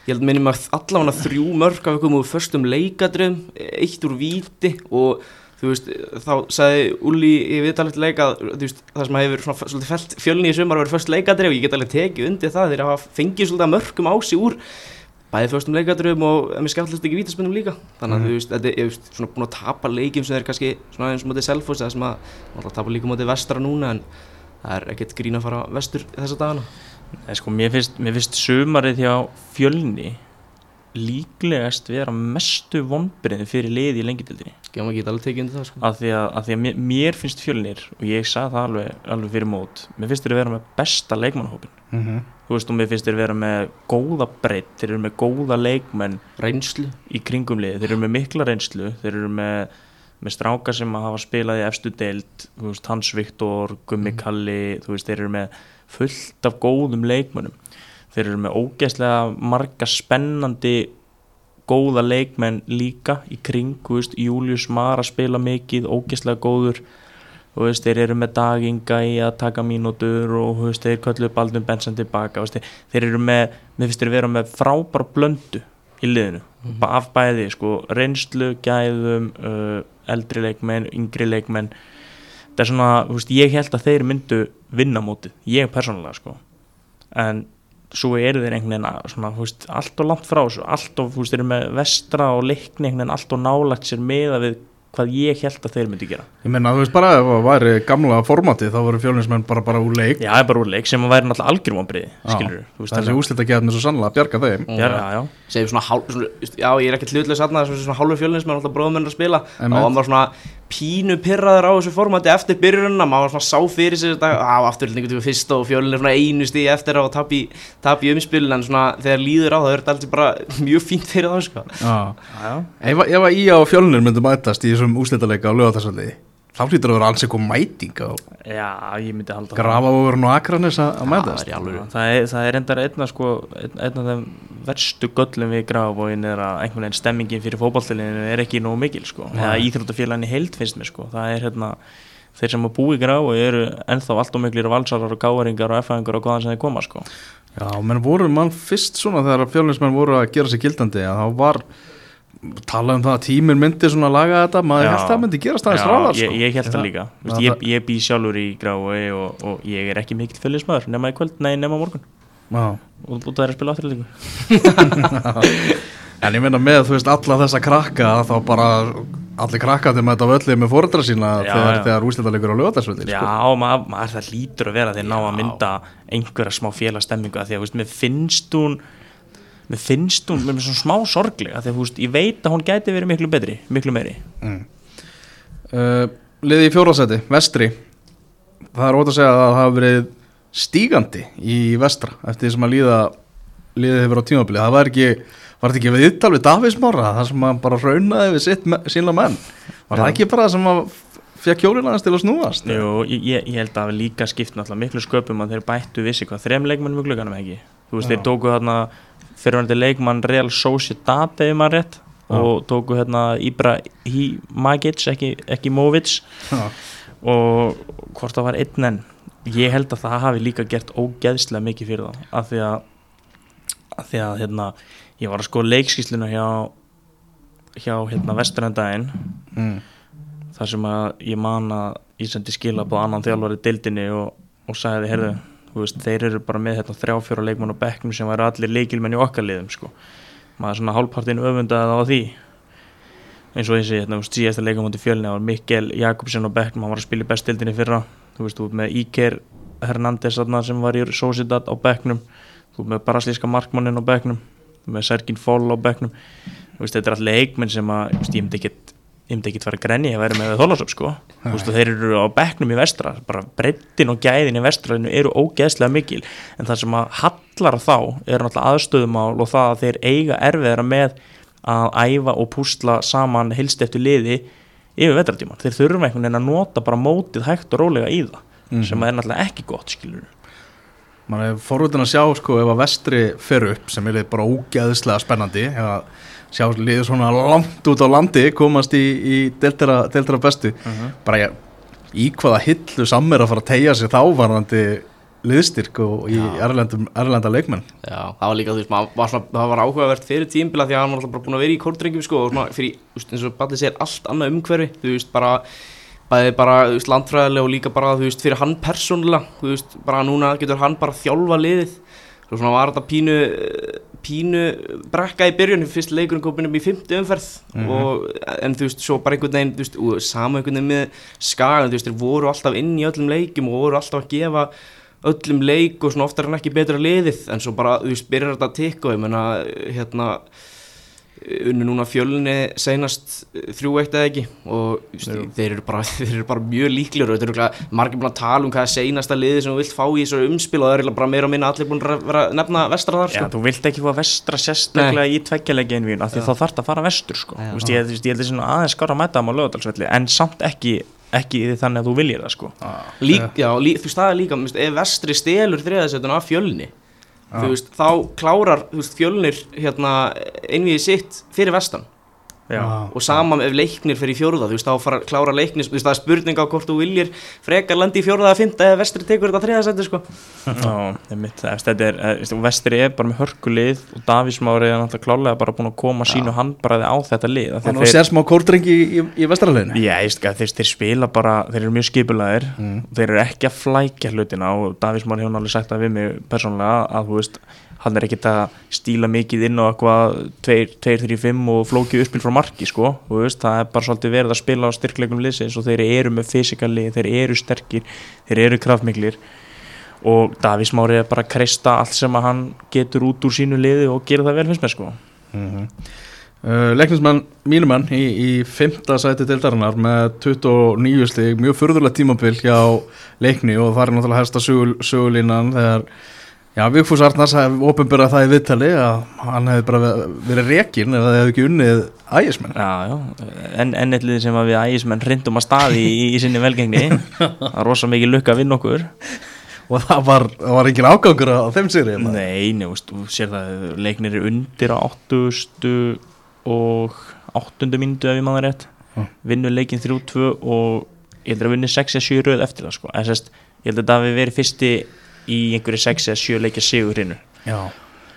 ég held minnum að allavega þrjú mörg af ykkur úr förstum leikadröfum eitt úr víti og þú veist, þá sagði Ulli í viðtalegt leika, veist, það sem hefur svona, svolítið felt fjölni í sumar að vera först leikadröf og ég get alveg tekið undir það þegar hafa fengið svolítið að mörgum á sig úr bæði fyrstum leikadröfum og mér skemmtlust ekki vítaspennum líka. Þannig að þú veist, þetta er svona búin að tapa leikjum sem er kannski svona eins og mótið Selfoss eða sem að alltaf tapa líka mótið vestra núna en það er ekkert grín að fara vestur þessa dagana Nei, sko, mér, finnst, mér finnst sumarið hjá fjölni líklegast vera mestu vonbreiðin fyrir liði í það sko. Af því að, að, því að mér, mér finnst fjölnir og ég sagði það alveg, alveg fyrir mót mér finnst þeir vera með besta leikmannhópin mm þú veist og mér finnst þeir vera með góða breytt, þeir eru með góða leikmenn Reynslu. í kringum liði, þeir eru með mikla reynslu þeir eru með, með strákar sem að hafa spilað í efstu deild þú veist, Hans Viktor, Gummi Kalli þú veist, þeir eru með fullt af góðum leikmennum þeir eru með ógeðslega marga spennandi góða leikmenn líka í kring, veist, Július Mara spila mikið, ógeðslega góður. Þú veist, þeir eru með daginga í að taka mínútur og veist, þeir köllu Baldun Benson tilbaka, þú veist, þeir, þeir eru með mér finnst þeir vera með frábæra blöndu í liðinu, mm af bæði sko, reynslu, gæðum uh, eldri leikmenn, yngri leikmenn það er svona, þú veist, ég held að þeir myndu vinna mótið, ég persónulega sko, en svo eru þeir einhvern veginn að, svona, þú veist, allt og langt frá þessu, allt og, þú veist, þeir eru með vestra og leikni einhvern veginn allt og nálagt sér meða við hvað ég held að þeir myndi gera. Ég meina, þú veist bara, ef það væri gamla formatið þá voru fjölinsmenn bara, bara úr leik. Já, það er bara úr leik sem að væri náttúrulega algjörvombriði, skilur þú veist, Þessi úslita geðan er svo sannlega að bjarga þeim. Já, já, já, segjum svona, hál, svona já ég er ekkert hlutlega satnað svona, svona hálfu fjölnins með alltaf bróðmenn að spila. Og hann var svona pínu pyrraður á þessu formati eftir byrjunna maður sá fyrir sig þetta á afturhaldningu til fyrst og svona einu stíð eftir að tap í, tap í umspilin en svona þegar líður á það er þetta alltaf bara mjög fínt fyrir það sko. Já. já, já. Ef, ef að Ía og fjölnir myndu mætast í þessum úslitaleika á lögatarsvalli þá hlýtur að vera alls eitthvað mæting á já, ég myndi halda það. grafa og akranis að að mætast það er í það er, það er endar einna sko, einn, einn af þeim verstu göllum við grafabóin er að einhvern veginn stemmingin fyrir fótballtilinu er ekki nógu mikil sko. Nei. eða íþróttafélagin í heild finnst mér sko. það er hérna þeir sem að búi graf og eru ennþá allt og miklir valsarar og gáðaringar og efæðingar og hvaðan sem þeir koma sko. Já, menn voru mann fyrst svona þegar fjölinsmenn voru að gera sig gildandi að þá var talað um það að tíminn myndi svona laga þetta maður held það myndi gerast aðeins Já, ráðar ég, sko. ég held Já. það líka Vist, ég, það- ég bý sjálfur í grái og, og ég er ekki mikill fylgismæður nema í kvöld, nei nema morgun. Og að er að spila áttur líka En ég meina með þú veist alla þessa krakka þá bara allir krakka þegar maður þetta völlið með fóreldra sína Já, þegar, þegar úrslitalegur á lögatarsvöldi Já, sko. maður, maður það lítur að vera þegar ná að mynda einhverja smá félagstemmingu að því að þú veist, mér finnst hún mér finnst hún, finnst hún smá sorglega því að þú veist, ég veit að hún gæti verið miklu betri miklu meiri. Mm. uh, Liði í fjórasæti, vestri. Það er ótt að segja að það hafa verið stígandi í vestra eftir því sem að líða liðið hefur á tímabili það var ekki, var þetta ekki við yttal við Davís Mára það sem að bara raunaði við sitt sína menn? Var það ekki bara það sem að fekk hjólinn aðeins til að snúast? Jú, ég, ég held að við líka skipt náttúrulega miklu sköpum að þeir bættu vissi hvað þrem leikmennum í glugganum ekki? Þú veist, Já. þeir tóku þarna fyrirvændi leikmann Real Sociedad ef maður rétt Já. og tóku hérna Ibra Magic, ekki, ekki Movic. Já. og hvort það var einn en ég held að það hafi líka gert ógeðslega mikið fyrir þá af því að, af því að hérna, ég var að sko leikskísluna hjá hjá hérna vesturendaginn mm. þar sem að ég man að ég sendi skila på annan þjálfari deildinni og, og sagði, heyrðu, þú veist, þeir eru bara með hérna þrjá fjóra leikmann á bekknum sem væri allir leikilmenn í okkar liðum sko. maður svona hálfpartin öfundaði á því eins og þessi, hérna, síðasta leikamóti fjölni það var Mikkel Jakobsen á bekknum, hann var að spila í bestildinni fyrra þú veist, þú ert með Íker Hernández sem var í Sociedad á bekknum. Þú ert með brasilíska markmannin á bekknum. Þú ert með Sergin Foll á bekknum. Þú veist, þetta er alltaf leikmenn sem að veist, ég myndi ekkit ekkit fara að grenja að vera með þólasöp sko. Þú veist, þeir eru á bekknum í vestra. Bara breyttin og gæðin í vestralinu eru ógeðslega mikil. En það sem að hallar þá er náttúrulega aðstöðumál og það að þeir eiga erfiðara með að æfa og púsla saman hilst eftir liði yfir vetratíman þeir þurfa einhvern veginn að nota bara mótið hægt og rólega í það sem að er náttúrulega ekki gott skilur Man er forvöldin að sjá sko ef að vestri fer upp sem er bara ógeðslega spennandi ef að sjá liður svona langt út á landi komast í, í deltara, bestu bara ég, í hvaða hillu sammir að fara að tegja sér þávarandi liðstyrk og í erlenda leikmenn. Já, það var líka, var svona, það var áhugavert fyrir tímbila því að hann var alltaf bara búin að vera í kórdrengjum sko og svona fyrir, eins og Balli segir allt annað umhverfi, þú veist, bara bæði bara, veist, landfræðilega og líka bara, þú veist, fyrir hann persónulega, þú veist, bara núna getur hann bara þjálfa liðið. Svo svona var þetta pínu pínu brekka í byrjun fyrst leikurinn komið um í fymti umferð og, en þú veist, svo bara einhvern veginn þú veist, og sama einhvern veginn með skagan þú veist, þeir voru alltaf inn í öllum leikum og voru alltaf að gefa öllum leik og svona oftar en ekki betra liðið en svo bara, þú byrjar þetta að tikka og ég menna, hérna unnu núna fjölunni seinast þrjú eitt eða ekki og just, þeir, eru bara, þeir eru bara mjög líklegur og þetta eru margir búin að tala um hvað er seinasta liði sem þú vilt fá í þessu umspil og það eru bara meira og minna allir búin að vera að nefna vestra þar Já, sko. þú vilt ekki fá vestra sérstaklega í tveggjalegi af því þá þarf það að fara vestur sko. Já. Þú veist, ég, þú veist, ég held þessi aðeins skára að mæta það á lögadalsvelli en samt ekki, ekki þannig að þú viljir það sko. Lík, já, lí, þú veist það er líka veist, ef vestri stelur þriðasettun af fjölni þú veist, þá klárar veist, fjölnir hérna, einvið sitt fyrir vestan Já. og sama ef leiknir fyrir í fjórða þú veist, þá fara að klára leiknir þú veist, það er spurning á hvort þú viljir frekar landi í fjórða eða fymta eða vestri tekur þetta þriðasetti sko. Já, einmitt, það, þetta er, eh, veist, vestri er bara með hörkulið og Davís Mári er náttúrulega klálega bara búin að koma sínu handbræði á þetta lið af því að Þannig að sér smá kórdrengi í, í, í vestrarleginu Já, ég veist ekki að þeir, þeir spila bara, þeir eru mjög skipulaðir þeir eru ekki að flækja hlutina og Davís Hann er ekkit að stíla mikið inn á eitthvað 2-3-5 og flókið uppspil frá marki sko, þú veist, það er bara svolítið verið að spila á styrkleikum liðsins og þeir eru með fysikali, þeir eru sterkir þeir eru kraftmiklir. Og Davís Mári er bara að kreista allt sem að hann getur út úr sínu liði og gera það vel finnst mér sko. Uh, Leiknismann mínumann í, í fymta sæti deildarinnar með 29 stig, mjög furðurlega tímabil hjá leikni og það er náttúrulega hægsta sögul, sögulínan þegar Já, Vigfús Arnars hefði ofinbyrjað það í viðtali að hann hefði bara verið rekin ef það hefði ekki unnið ægismenn. Já, já, en, enn eitt liði sem að við ægismenn hrindum að staði í, í sinni velgengni það er rosa mikið lukka að vinna okkur Og það var, var engin ágangur á þeim sigri. hérna. Nei, veist, þú sér það leiknir er undir á 80 og 8. mínútu ef ég maður rétt Já. vinnu leikin 3-2 og ég heldur að vinni 6-7 röð eftir það sko. en sérst, ég heldur að það hafi verið fyrsti í einhverju 6-7 leikja sigur hinnu Já.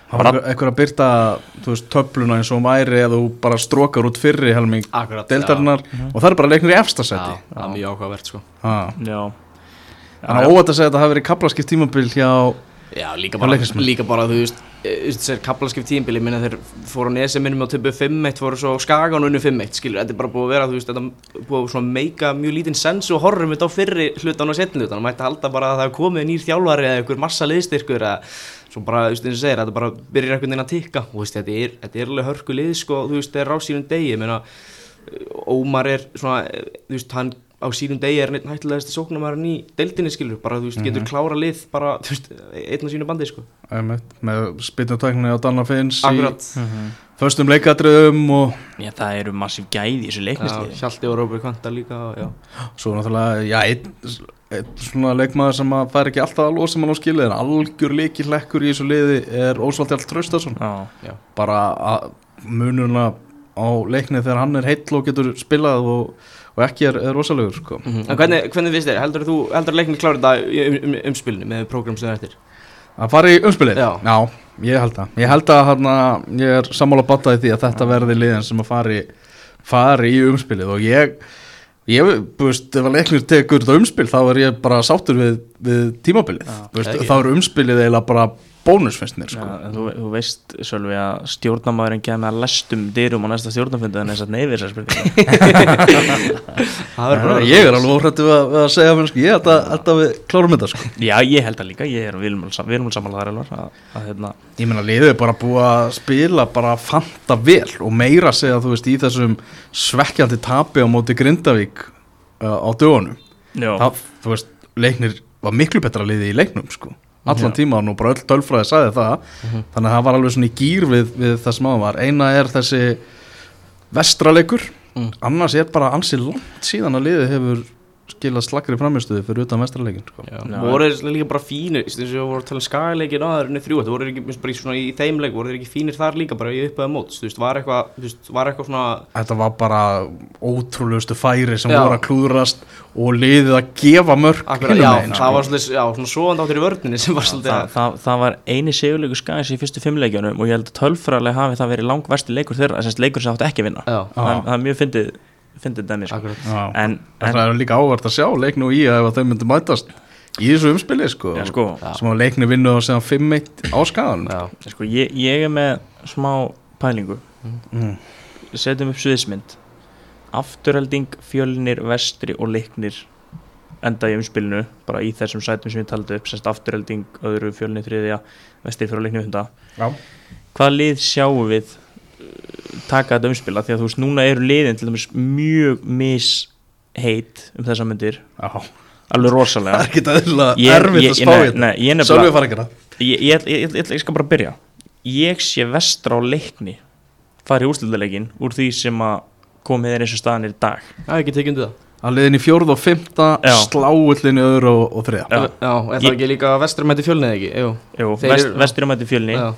Það var eitthvað að byrta, þú veist, töfluna eins og væri eða þú bara strókar út fyrri helming Akkurat, deildarinnar og það er bara leiknir í efstasæti. Já, það er mjög áhugavert sko. Já, Þannig að óvægt að segja að það hafi verið kaplaskipt tímabil hjá Já, líka Já, bara, Leiknismenn. líka bara þú veist þessar kaplaskip tímbili, minna þeir fóru á nesi minnum og töpu 5-1, fóru svo á skagan og unnu 5-1, skilur, þetta er bara búið að vera þú veist, þetta búið að svona meika mjög lítinn sens og horfum þetta á fyrri hlutan og setni hlutan, mætti halda bara að það komið nýr þjálfari eða einhver massa liðstyrkur eða svo bara, þú veist, eins og segir, þetta bara byrjar einhvern veginn að tikka. Og þú veist, þetta er, þetta er alveg hörku lið, sko, þú veist, þetta er á sínum degi, ég meina Ómar er svona, þú veist, hann á sínum degi er einn hættulegasti sóknumærin í deildinni skilur, bara þú veist, getur klára lið bara, þú veist, einn á sínu bandi sko. einmitt, með spytnutækni á Danna Finns Akkurat, Mhm. föstum leikadröðum og Já, það eru massíf gæði í þessu já, leiknisliði Hjalti og Róbert Kvanta líka, já. svo náttúrulega, já, einn einn svona leikmaður sem að fær ekki alltaf að losa mann á skilið en algjör leikir hlekkur í þessu liði er Ósvald Hjalt Traustason. Já, bara að mununa á leikni þegar hann er heill og getur spilað og, og ekki er, er rosalegur sko. En hvernig, hvernig finnst þér, heldur þú, heldur leikni klára þetta í um, um, umspilinu með prógram sem það eftir? að fara í umspilið Já. ég held að ég held að hana, ég er sammála battaði því að þetta verði liðin sem að fari fari í umspilið og ég ég, þú veist, ef að leiknir tekur þetta umspil þá er ég bara sáttur við, við tímabilið veist, ekki. þá er umspilið eiginlega bara bónus finnst mér sko. En þú, þú veist Sölvi að stjórnamaðurinn kemur að lestum dyrum á næsta stjórnafundu en þess að Það er bara ég er alveg óhrættu við, að- við að segja menn, sko, ég held að, held að við klárum þetta sko. Já, ég held að líka, ég er vilmul að, að hérna, ég meina liðið er bara búið að spila bara fanta vel og meira að segja þú veist í þessum svekkjandi tapi á móti Grindavík uh, á dögunum já, það, þú veist, leiknir var miklu betra liði í leiknum sko allan tíman og bara öll tölfræði sagði það. Þannig að það var alveg svona í gýr við, við það sem áður var. Eina er þessi vestraleikur Mm. annars er bara ansi langt síðan að liði hefur skilað slakri framistuði fyrir utan vestraleikin sko. Voru þeir líka bara fínir eins og við vorum að tala um skagleikin aðeins þrjú, þetta voru þeir ekki bara í, svona, í þeim leik voru þeir ekki fínir þar líka bara í upphæða mót þú veist, var eitthvað, eitthvað svona þetta var bara ótrúlegustu færi sem Já. voru að klúðrast og liðið að gefa mörg akkurat, já, megin, það sko. var svolítið, já, svona svoðand áttur í vörninni sem var svolítið það, það, það var eini sigurleikur skæðis í fyrstu fimmleikjunum og ég held að tölfræðilega hafi það verið langversti leikur þeirra, þess að leikur sem átti ekki að vinna það, það er mjög fyndið fyndið dæmi sko. en, En það er líka ávart að sjá leiknu og í ef að þau myndu mætast í þessu umspili sko, já, sko, sem að leikni vinnu og segja 5-1 á skagan já, sko ég, ég er með smá pælingu. Mm. setjum upp sviðismynd afturhelding, fjölnir, vestri og leiknir enda í umspilinu bara í þessum sætum sem ég taldi upp sérst afturhelding, öðru, fjölnir, þriðja vestri fyrir leikni hunda Já. hvaða lið sjáum við taka þetta umspila því að þú veist núna eru liðin til dæmis mjög misheit um þessa myndir. Já. alveg það rosalega er ekki erfitt ég- að spá þetta nei, ég nefnilega- Sölvi fara ekki það ég, ég, ég, ég, ég, ég skal bara byrja. Ég sé vestra á leikni fara í úrslutaleikin úr því sem að komið er eins og staðan er í dag. Það er ekki tekið undir það. Að liðin í fjórð og fymta sláullin í öðru og, og þriða Já. já, er það Ég- ekki líka vestramæti fjölnið ekki, jú. Jú, vest, eru- vestur á mæti fjölni. Já. já,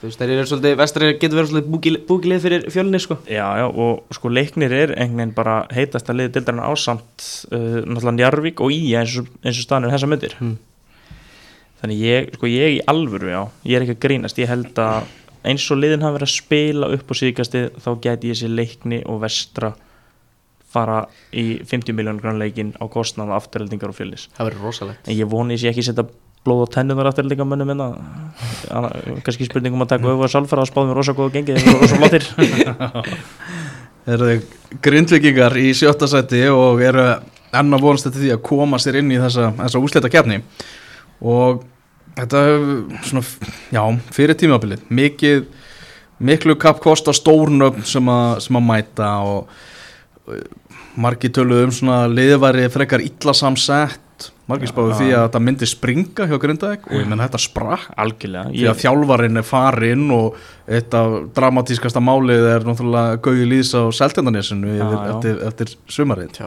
þú veist, þeir eru svolítið, vestri getur verið svolítið búkilið búki fyrir fjölnið, sko. Já, og sko leiknir er einhvern veginn bara heitast að liði dildarinn ásamt uh, náttúrulega Njarvík og í eins og, eins og staðan er þessa myndir. Hmm. þannig ég, sko ég í alvöru já, ég er ekki að grínast, ég held að eins og liðin hafa verið að spila upp á síðkasti þá gæti ég sér leikni og vestra fara í 50 miljónur grann leikin á kostnaða afturheldingar og fjölis það verður rosalegt. En ég voni ég sé ekki setja blóð og tennunar afturheldingamönnum minna kannski spurningum að taka öfu að sálfara og spáðum rosa góða gengi þeir eru rosa flottir eru þau grindvikingar í sjötta sæti og eru enn að vonast þetta því að koma sér inn í þessa, þessa úslita kefni og þetta hefur svona, já, fyrir tímabilið mikið, miklu kappkosta stórnöfn sem, að- sem að mæta og margir töluðu um svona liðværi frekar illa samsett margir spáðu Já. því að þetta myndi springa hjá Grindavík og ég menn þetta sprakk algjörlega því að þjálfarinn er farinn og eitt af dramatískasta málið er náttúrulega Gauði Já, yfir- já. eftir, eftir sumarið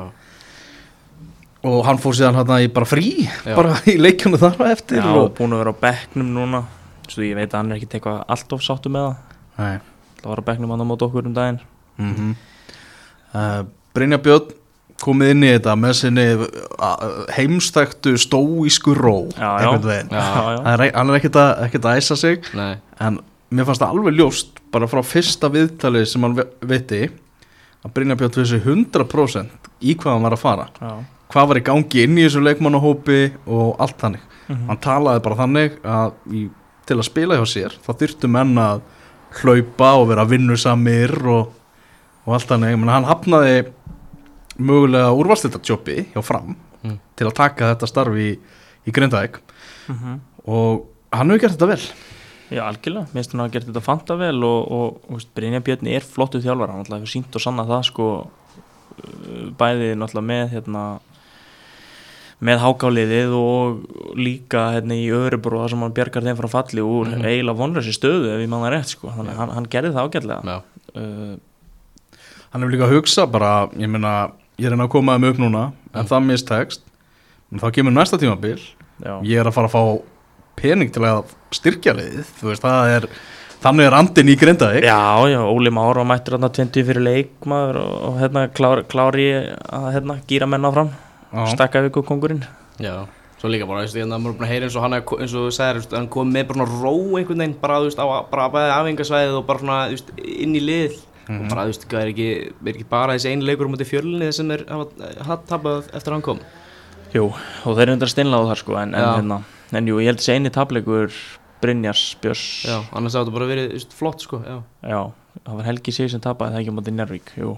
og hann fór síðan hann í bara frí Já. bara í leikjunu þar eftir Já, og... búin að vera á bekknum núna Svo ég veit að hann er ekki eitthvað allt of sáttu með það. Það var á bekknum hann á mót okkur um daginn mm -hmm. uh, Brynja Björn komið inn í þetta með sinni heimstæktu stóísku ró einhvern veginn. Er, hann er ekkert að, ekkert að æsa sig Nei, en mér fannst það alveg ljóst bara frá fyrsta viðtalið sem hann veitti að Brynja Björn vissi 100% í hvað hann var að fara. Já. hvað var í gangi inn í þessu leikmannahópi og allt þannig. Mhm. hann talaði bara þannig að í, til að spila hjá sér þá þyrftu menn að hlaupa og vera vinnusamir og, og allt þannig. Hann hafnaði mögulega úrvarsleitartjópi hjá fram Mm. til að taka þetta starf í, í Grindavík. Mhm. og hann hefur gert þetta vel. Já, algjörlega, mér finnst hann að gera þetta fanta vel og, og, og Brynja Björn er flottu þjálfar hann náttúrulega hefur sínt og sanna það sko uh, bæði náttúrulega með hérna með hákáliðið og líka hérna í Örebro þar sem hann bjargar þeim frá falli úr Mhm. eiginlega vonlösi stöðu ef ég manna rétt sko. Þannig að hann, hann gerði það ágætlega. Já, uh, hann hefur líka að hugsa bara ég meina, ég er að koma þeim upp núna en það mistekst. En þá kemur næsta tímabil. Já, ég er að fara að fá pening til að styrkja þú veist, það er þannig er andin í Grindavík. Já, já, Óli Már var mættur hérna 20 fyrir leikmaður og, og hérna klár, klári að hérna gýra menna fram stakka viku kongurinn já Svo líka bara, veist, hérna, maður er búin að heyra eins og hann, er- eins og þú segir, hann kom með bara ró einhvern veginn, bara, þú veist, á bara bæði afengasvæðið og bara svona, þú veist, inn í lið og bara, þú veist, er ekki, er ekki bara þessi einu leikur á móti fjölunni sem er hafa tapað eftir að hann kom. Jú, og þeir eru undir að steinla á þar sko en, en, hérna, en jú, ég held þessi eini tapleikur Brynjars Björns. Já, annars hafði þetta bara verið veist, flott sko Já, Já, það var Helgi Sig sem tapaði það ekki á móti Njárvík Jú,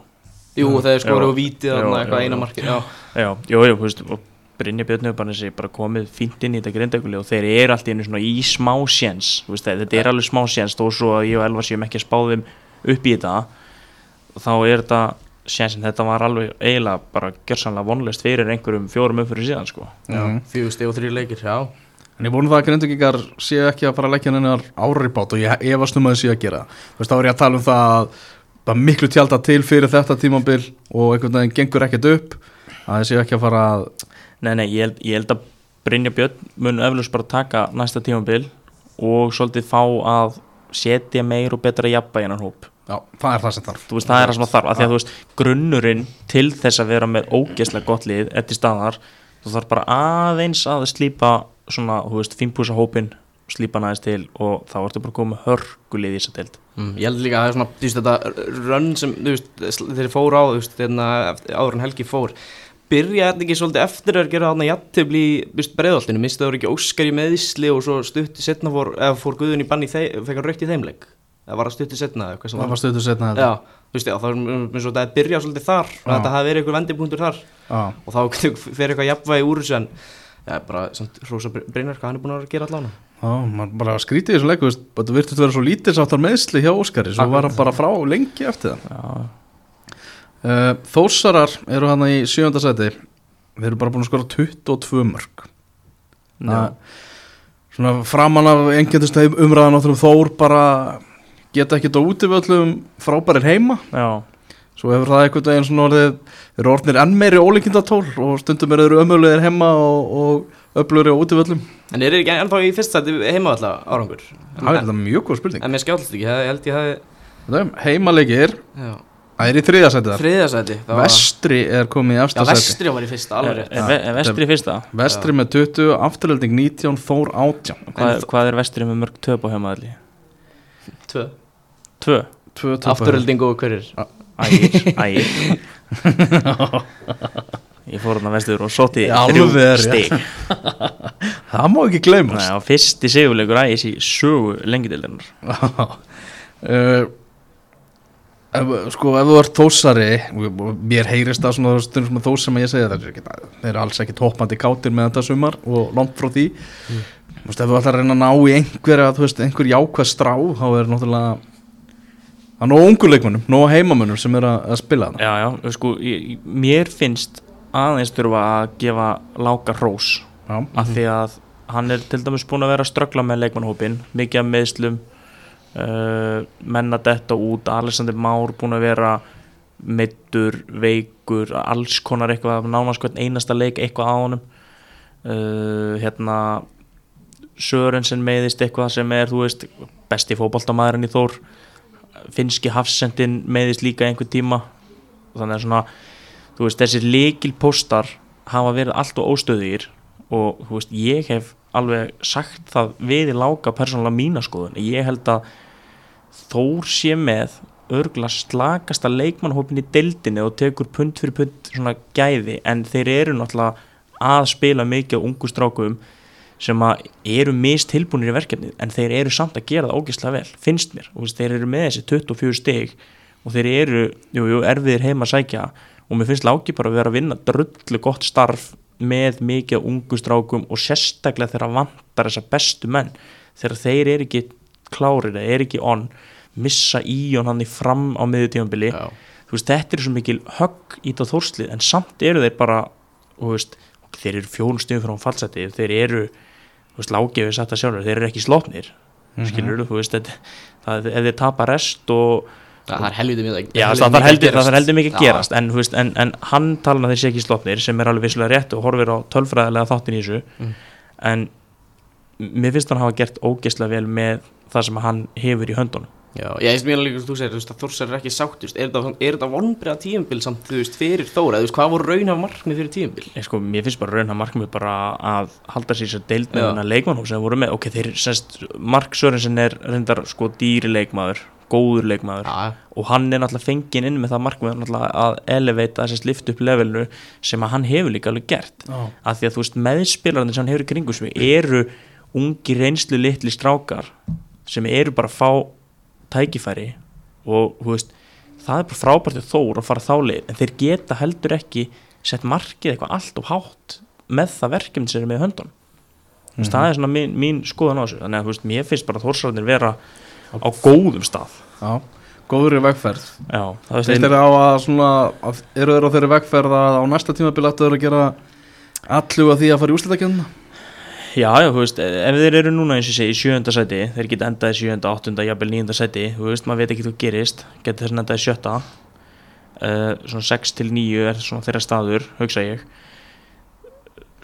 Jú, þegar skoru Já. og vítið eitthvað eina já. Já, já, jú, jú, þú veist og Brynja Björn hefur bara, komið fínt inn í þetta grindækuli og þeir eru alltaf í smá séns þetta er alveg smá séns þó svo að ég og Elva séum ekki að spá þeim upp í þetta og þá er þetta sénsin, þetta var alveg eiginlega bara gjörsanlega vonlist fyrir einhverjum fjórum uppfyrir síðan sko já Mhm. fjögur stig og þrjir leikir, já En ég vonum það að grindvíkingar séu ekki að fara að leggja hennar ári bát og ég efast um að þau séu að gera það. Þú veist, þá er ég að tala um það að það miklu tjálta til fyrir þetta tímabil og einhvern veginn gengur ekkert upp að þau séu ekki að fara að Nei, nei, ég held, ég held að Brynja Björn mun eflust bara taka næsta tímabil og svolítið fá að setja meir og betra hóp Já, það er það sem þarf. Þú veist, það er það sem þarf, af því að þú veist grunnurinn til þess að vera með ógeðslega gott lið eftir staðar, þú þarf bara aðeins að slípa svona, þú veist, fínpúsa hópin slípa hann aðeins til og þá ertu bara komið hörgulið í þessa deild. Mm, ég held líka að það er svona, þú veist, þetta rönn sem, þú veist, þeir fóru á, þú veist, þeirna, áður en Helgi fór byrja þetta ekki svolítið eftir að gera þarna jættibli í, þú veist, breiðoltinu misti það voru ekki Óskar í meðisli og svo stutti setna fór, eða fór Guðun í banni fekk hann raukt í þeimleik, eða var það stutti setna eða eitthvað sem Það var stöðu setna Já, þú veist, já, þá er mér svo þetta að byrja svolítið þar, að Já. þetta hafi verið einhver vendipunktur þar. Já, og þá fer eitthvað jafnvægi úr þessu en Já, bara, samt, Rósa Brynjar, hvað hann er búin að gera allan já, maður bara skrítið í þessu leiku, þú veist, þetta virtist vera svo lítið sáttar meðsli hjá Óskari, svo var hann bara frá lengi eftir það. Já, Uh, Þórsarar eru hann í sjönda seti, þeir eru bara búin að skora 22 mörg. Það- Svona framan af umræðan um Þór bara geta ekkert á útivöllum frábærir heima. já, Svo hefur það einhvern veginn svona orðið, þeir eru orðnir enn meiri ólíkindatól og stundum eru ömulegir heima og, og öflugri á útivöllum. En er þeir ekki ennþá í fyrst sæti heima alltaf árangur? Það er þetta mjög góð spurning. En mér skjáldist ekki, það held ég hafi Heimalegir, Já, það er í þriðja seti þar. þriðja sæti það var- Vestri er komið í Já, efsta seti. vestri var í fyrsta, alveg rétt er, er, vestri fyrsta Vestri með 20, afturölding 19, Þór 18. hvað, hvað er vestri með mörg töp á heimaðalli? Tvö Tvö. Afturölding og hverjir? Ægir, ægir. Ég fór hann að vestur og sótti Í alvöru, stig. Það má ekki gleymast. Og fyrsti sigurleikur ægis í sögu lengideildarinnar. Uh, ef, sko ef þú ert þósari mér heyrist það svona stundum sem þós sem ég segja það er þeir eru alls ekki toppandi kátir með þetta sumar og langt frá því. Þú veist ef þú ætlar að reyna að ná í veist einhver jákvæð strá þá er náttúrulega það er nóg ungu leikmönnum, nóg heimamönnum sem er að, að spila það já, já, sko, ég, mér finnst aðeins þurfa að gefa láka hrós já, af því að hann er til dæmis búin að vera að ströggla með leikmannhópin mikið af meðslum uh, menna detta út Alexander Már búin að vera meittur, veikur alls konar eitthvað, nánast hvern einasta leik eitthvað á honum. Uh, hérna Sörensen meiðist eitthvað sem er þú veist, besti fótboltamæðurinn í Þór finski hafsendin meiðist líka einhver tíma. Þannig að svona þú veist, þessir líkil póstar hafa verið allt og óstöðir og þú veist, ég hef alveg sagt það við í láka persónulega mína skoðun, ég held að Þór sé með örgla slakasta leikmannhópin í deildinni og tekur pund fyrir pund svona gæði en þeir eru náttúrulega að spila mikið á ungu strákum sem eru mist tilbúinir í verkefnið en þeir eru samt að gera það ógeðslega vel finnst mér, og þeir eru með þessi 24 stig og þeir eru jú, jú, erfiðir heima að sækja. Og mér finnst láki bara að vera að vinna drullu gott starf með mikið af ungu strákum og sérstaklega þegar vantar þessa bestu menn. Þegar þeir eru ekki klárir eða eru ekki on missa íjón hann í fram á miðutífambili Já. þú veist, þetta er svo mikil högg í það þórslið en samt eru þeir bara þú veist, þeir eru fjórun stöðum frá fallseti þeir eru, þú veist, lágefið satt að sjálfur, þeir eru ekki slopnir Mhm. skilur þú veist, það, ef þeir tapa rest og Það er heldur, mikið að gerast en, þú veist, en, en hann talar að þeir sé ekki slopnir sem er alveg vissulega rétt og horfir á tölfræðilega þáttin í þessu Mm. en mér finnst hann hafa gert ógeðslega vel með það sem hann hefur í höndunum Já, ég veist mér líka, þú segir, þú veist, að Þórs er ekki sáttust Er þetta, er þetta vonbreiða tíumbil samt, þú veist, fyrir Þóra, þú veist, hvað voru raunhaf markmið fyrir tíumbil? Ég sko, mér finnst bara raun að markmið bara að halda sér sér deild með leikmannhóp sem þeir voru með, ok, þeir sest Mark Sörensen er reyndar sko dýri leikmaður góður leikmaður. Já, og hann er náttúrulega fenginn inn með það markmið náttúrulega að elevata þessast lift upp levelinu sem að hann hefur líka alveg gert. Já. að því að þú veist meðspilarnir sem hann hefur í kringum sig eru ungi reynslu litli strákar sem eru bara að fá tækifæri og veist, það er bara frábært til Þór að fara þá leið en þeir geta heldur ekki sett markið eitthvað allt og hátt með það verkefni sem er með höndun mm -hmm. það er svona mín, mín skoðan á þessu þannig að veist, mér finnst bara Þórsarðinir vera á góðum stað. Já, góður í vegferð. Já, það veist Þeir eru á að svona, að, eru þeir á þeirri vegferð að á næsta tímabil ættu þeir að gera allu að því að fara í úrslitakennina Já, já, þú veist, ef þeir eru núna eins og segi í sjönda sæti, þeir geta endað í sjönda, áttunda, jafnvel nýjunda sæti, þú veist, maður veit ekki hvað gerist, geta þess endað í sjötta, uh, svona 6 til 9 er svona þeirra staður, hugsa ég,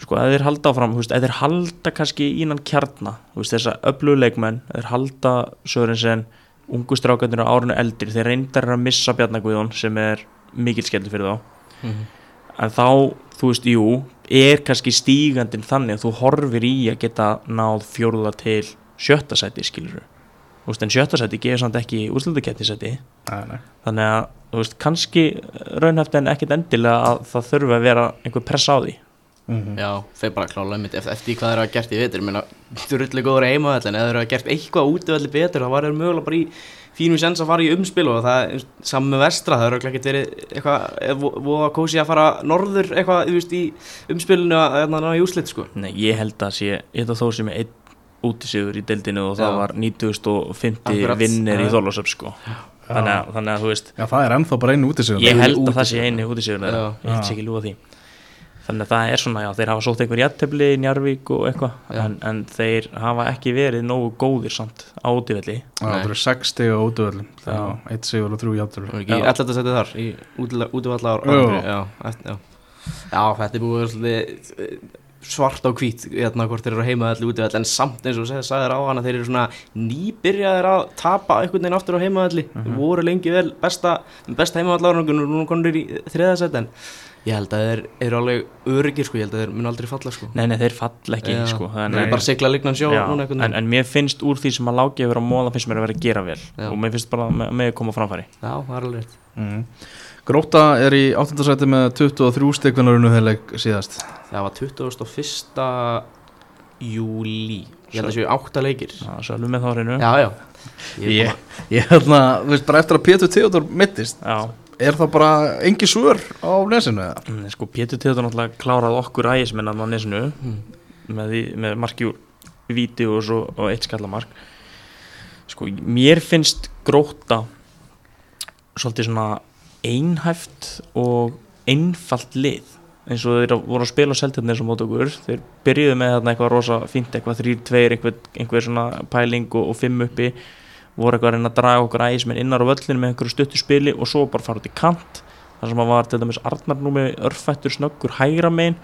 sko, ef þeir halda áfram, þú veist, ef þeir halda kannski ínan kjarna, þú veist, þessa öfluguleikmenn, ef þeir halda Sörensen, ungu strákarnir á árinu eldri, þeir reyndar að missa Bjarnagvíðun sem er mikill skellur fyrir þá, Mhm. en þá, þú veist, jú er kannski stígandinn þannig að þú horfir í að geta náð fjórða til sjötta sæti, skilur þú veist, en sjötta sæti gefur samt ekki úrslutakettisæti, Nei, nei. Þannig að þú veist, kannski raunhæft en ekkit endilega að það þurfi að vera einhver pressa á því. Mhm. Já, þeir bara klála einmitt eftir, eftir hvað þeir hafa gert í meina, þú eru allir góður heima en ef þeir hafa gert eitthvað útöðalli betur þá var þeir mögulega bara í fínu sens að fara í umspil og það er saman með vestra það eru ekki verið eitthvað voða kósi að fara norður eitthvað þú veist, í umspilinu að að ná í úslit sko. Nei, ég held að sé, ég held að þó sem er einn útisigur í deildinu og það Já. var 9050 Akkurat. vinnir í Já. Þorlósöp sko. þannig, að- þannig að þú veist Já, það er ennþá bara einu úti sig ég held að það sé þeirra Já. ég held Já. sé ekki lúa því þannig að það er svona, já, þeir hafa sótt einhver jættefli í Njarvík og eitthvað en, en þeir hafa ekki verið nógu góðir samt á útivelli Já, það eru 60 á. Já, eitt sigur og þrjú ekki Já. 11. setið þar í Jú. já, þetta er búið að vera svolítið eh, svart á hvít hérna hvort þeir eru heima allir útvall en samt eins og þú sagðir á hana þeir eru svona nýbyrjaðir að tapa einhvern veginn aftur á heimaðalli mm Mhm. voru lengi vel besta, besta heimaðallarungun og nú konur í þriðasett en ég held að þeir eru alveg öryggir sko, ég held að þeir mun aldrei falla sko. Nei, nei, þeir falla ekki Já. sko, Þeir eru bara að sigla lignan sjó Já, núna einhvern en, en mér finnst úr því sem að lági að vera að móða finnst mér að vera að gera vel. Já. og mér finnst bara að með, með að koma á framfæri. Já, það er alveg rétt. Mm. Gróta er í 8. sæti með 23 stikvinarunu þeirleik síðast? Það var 21. júli Ég held að séu átta leikir. Það er svolítið með þárinu Já, já. Ég Ég, ég hérna, þú veist, bara eftir að Pétur Theodor mittist Já, Er það bara engi svör á nesinu eða? sko Pétur Teodor náttúrulega klárað okkur ægismennan á nesinu Mm. með, með marki úr víti og, svo, og eitt skallamark sko, mér finnst gróta svolítið svona einhæft og einfalt lið eins og þeir voru að spila á seltjarnir sem mót okkur, þeir byrjuðu með þarna eitthvað rosa fínt, eitthvað þrýr, tveir einhver, einhver svona pæling og, og fimm uppi voru eitthvað að reyna að draga okkur ægismenn innar á völlinu með einhverju stuttu spili og svo bara fara út í kant. Þar sem að var til dæmis Arnar nú með örfættur snöggur hægra megin.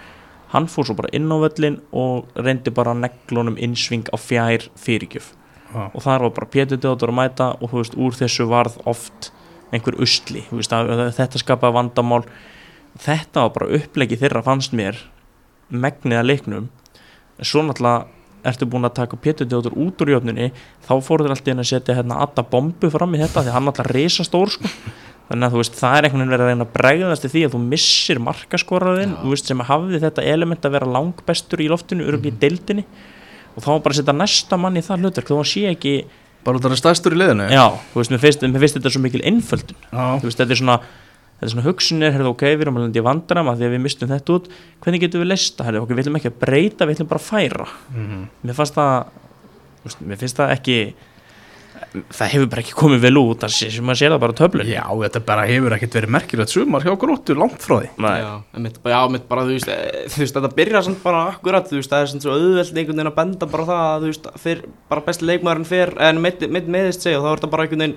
Hann fór svo bara inn á völlin og reyndi bara neglunum innsving á fjær fyrirgjöf. Já. og þar var bara Pétur Dóttur að mæta og þú veist, úr þessu varð oft einhver usli, veist, þetta skapaði vandamál. Þetta var bara upplegið þeirra fannst mér megnið að leiknum. Svo náttúrulega ertu búin að taka Pétur Dóttur út úr jöfnunni? Þá fóru þeir alltaf inn að setja hérna Adda bombu fram í þetta því hann alltaf reysa stór sko. þannig að þú veist, það er einhvern veginn verið að reyna að bregðast í því að þú missir markaskoraðinn þú veist, sem hafði þetta element að vera langbestur í loftinu, öruglega í deildinni. Og þá bara setja næsta mann í það þó hann sé ekki, Bara það er stærstur í liðinu? Já, þú veist, mér finnst, þetta svo mikil einföldun, þú veist, þetta er svona þetta er svona hugsunir, herðu, ok, við erum alveg í vandram að því að við mistum þetta út, hvernig getum við lista, herðu, ok, við ætlum ekki að breyta við ætlum bara að færa, Mhm. mér fannst það mér finnst það ekki það hefur bara ekki komið vel út það sé, sem maður sér það bara töflun Já, þetta bara hefur ekkert verið merkilegt sumar hjá gróttu langt frá því. Nei. Já, einmitt, já, einmitt bara, þú veist, eh, þú veist, þetta byrjar samt bara akkurat, þú veist, það er svona svo auðveld einhvern veginn að benda bara á það að, þú veist, fyrr, bara besti leikmaðurinn fyrr, en mitt, mitt meðist segja, og þá er þetta bara einhvern veginn,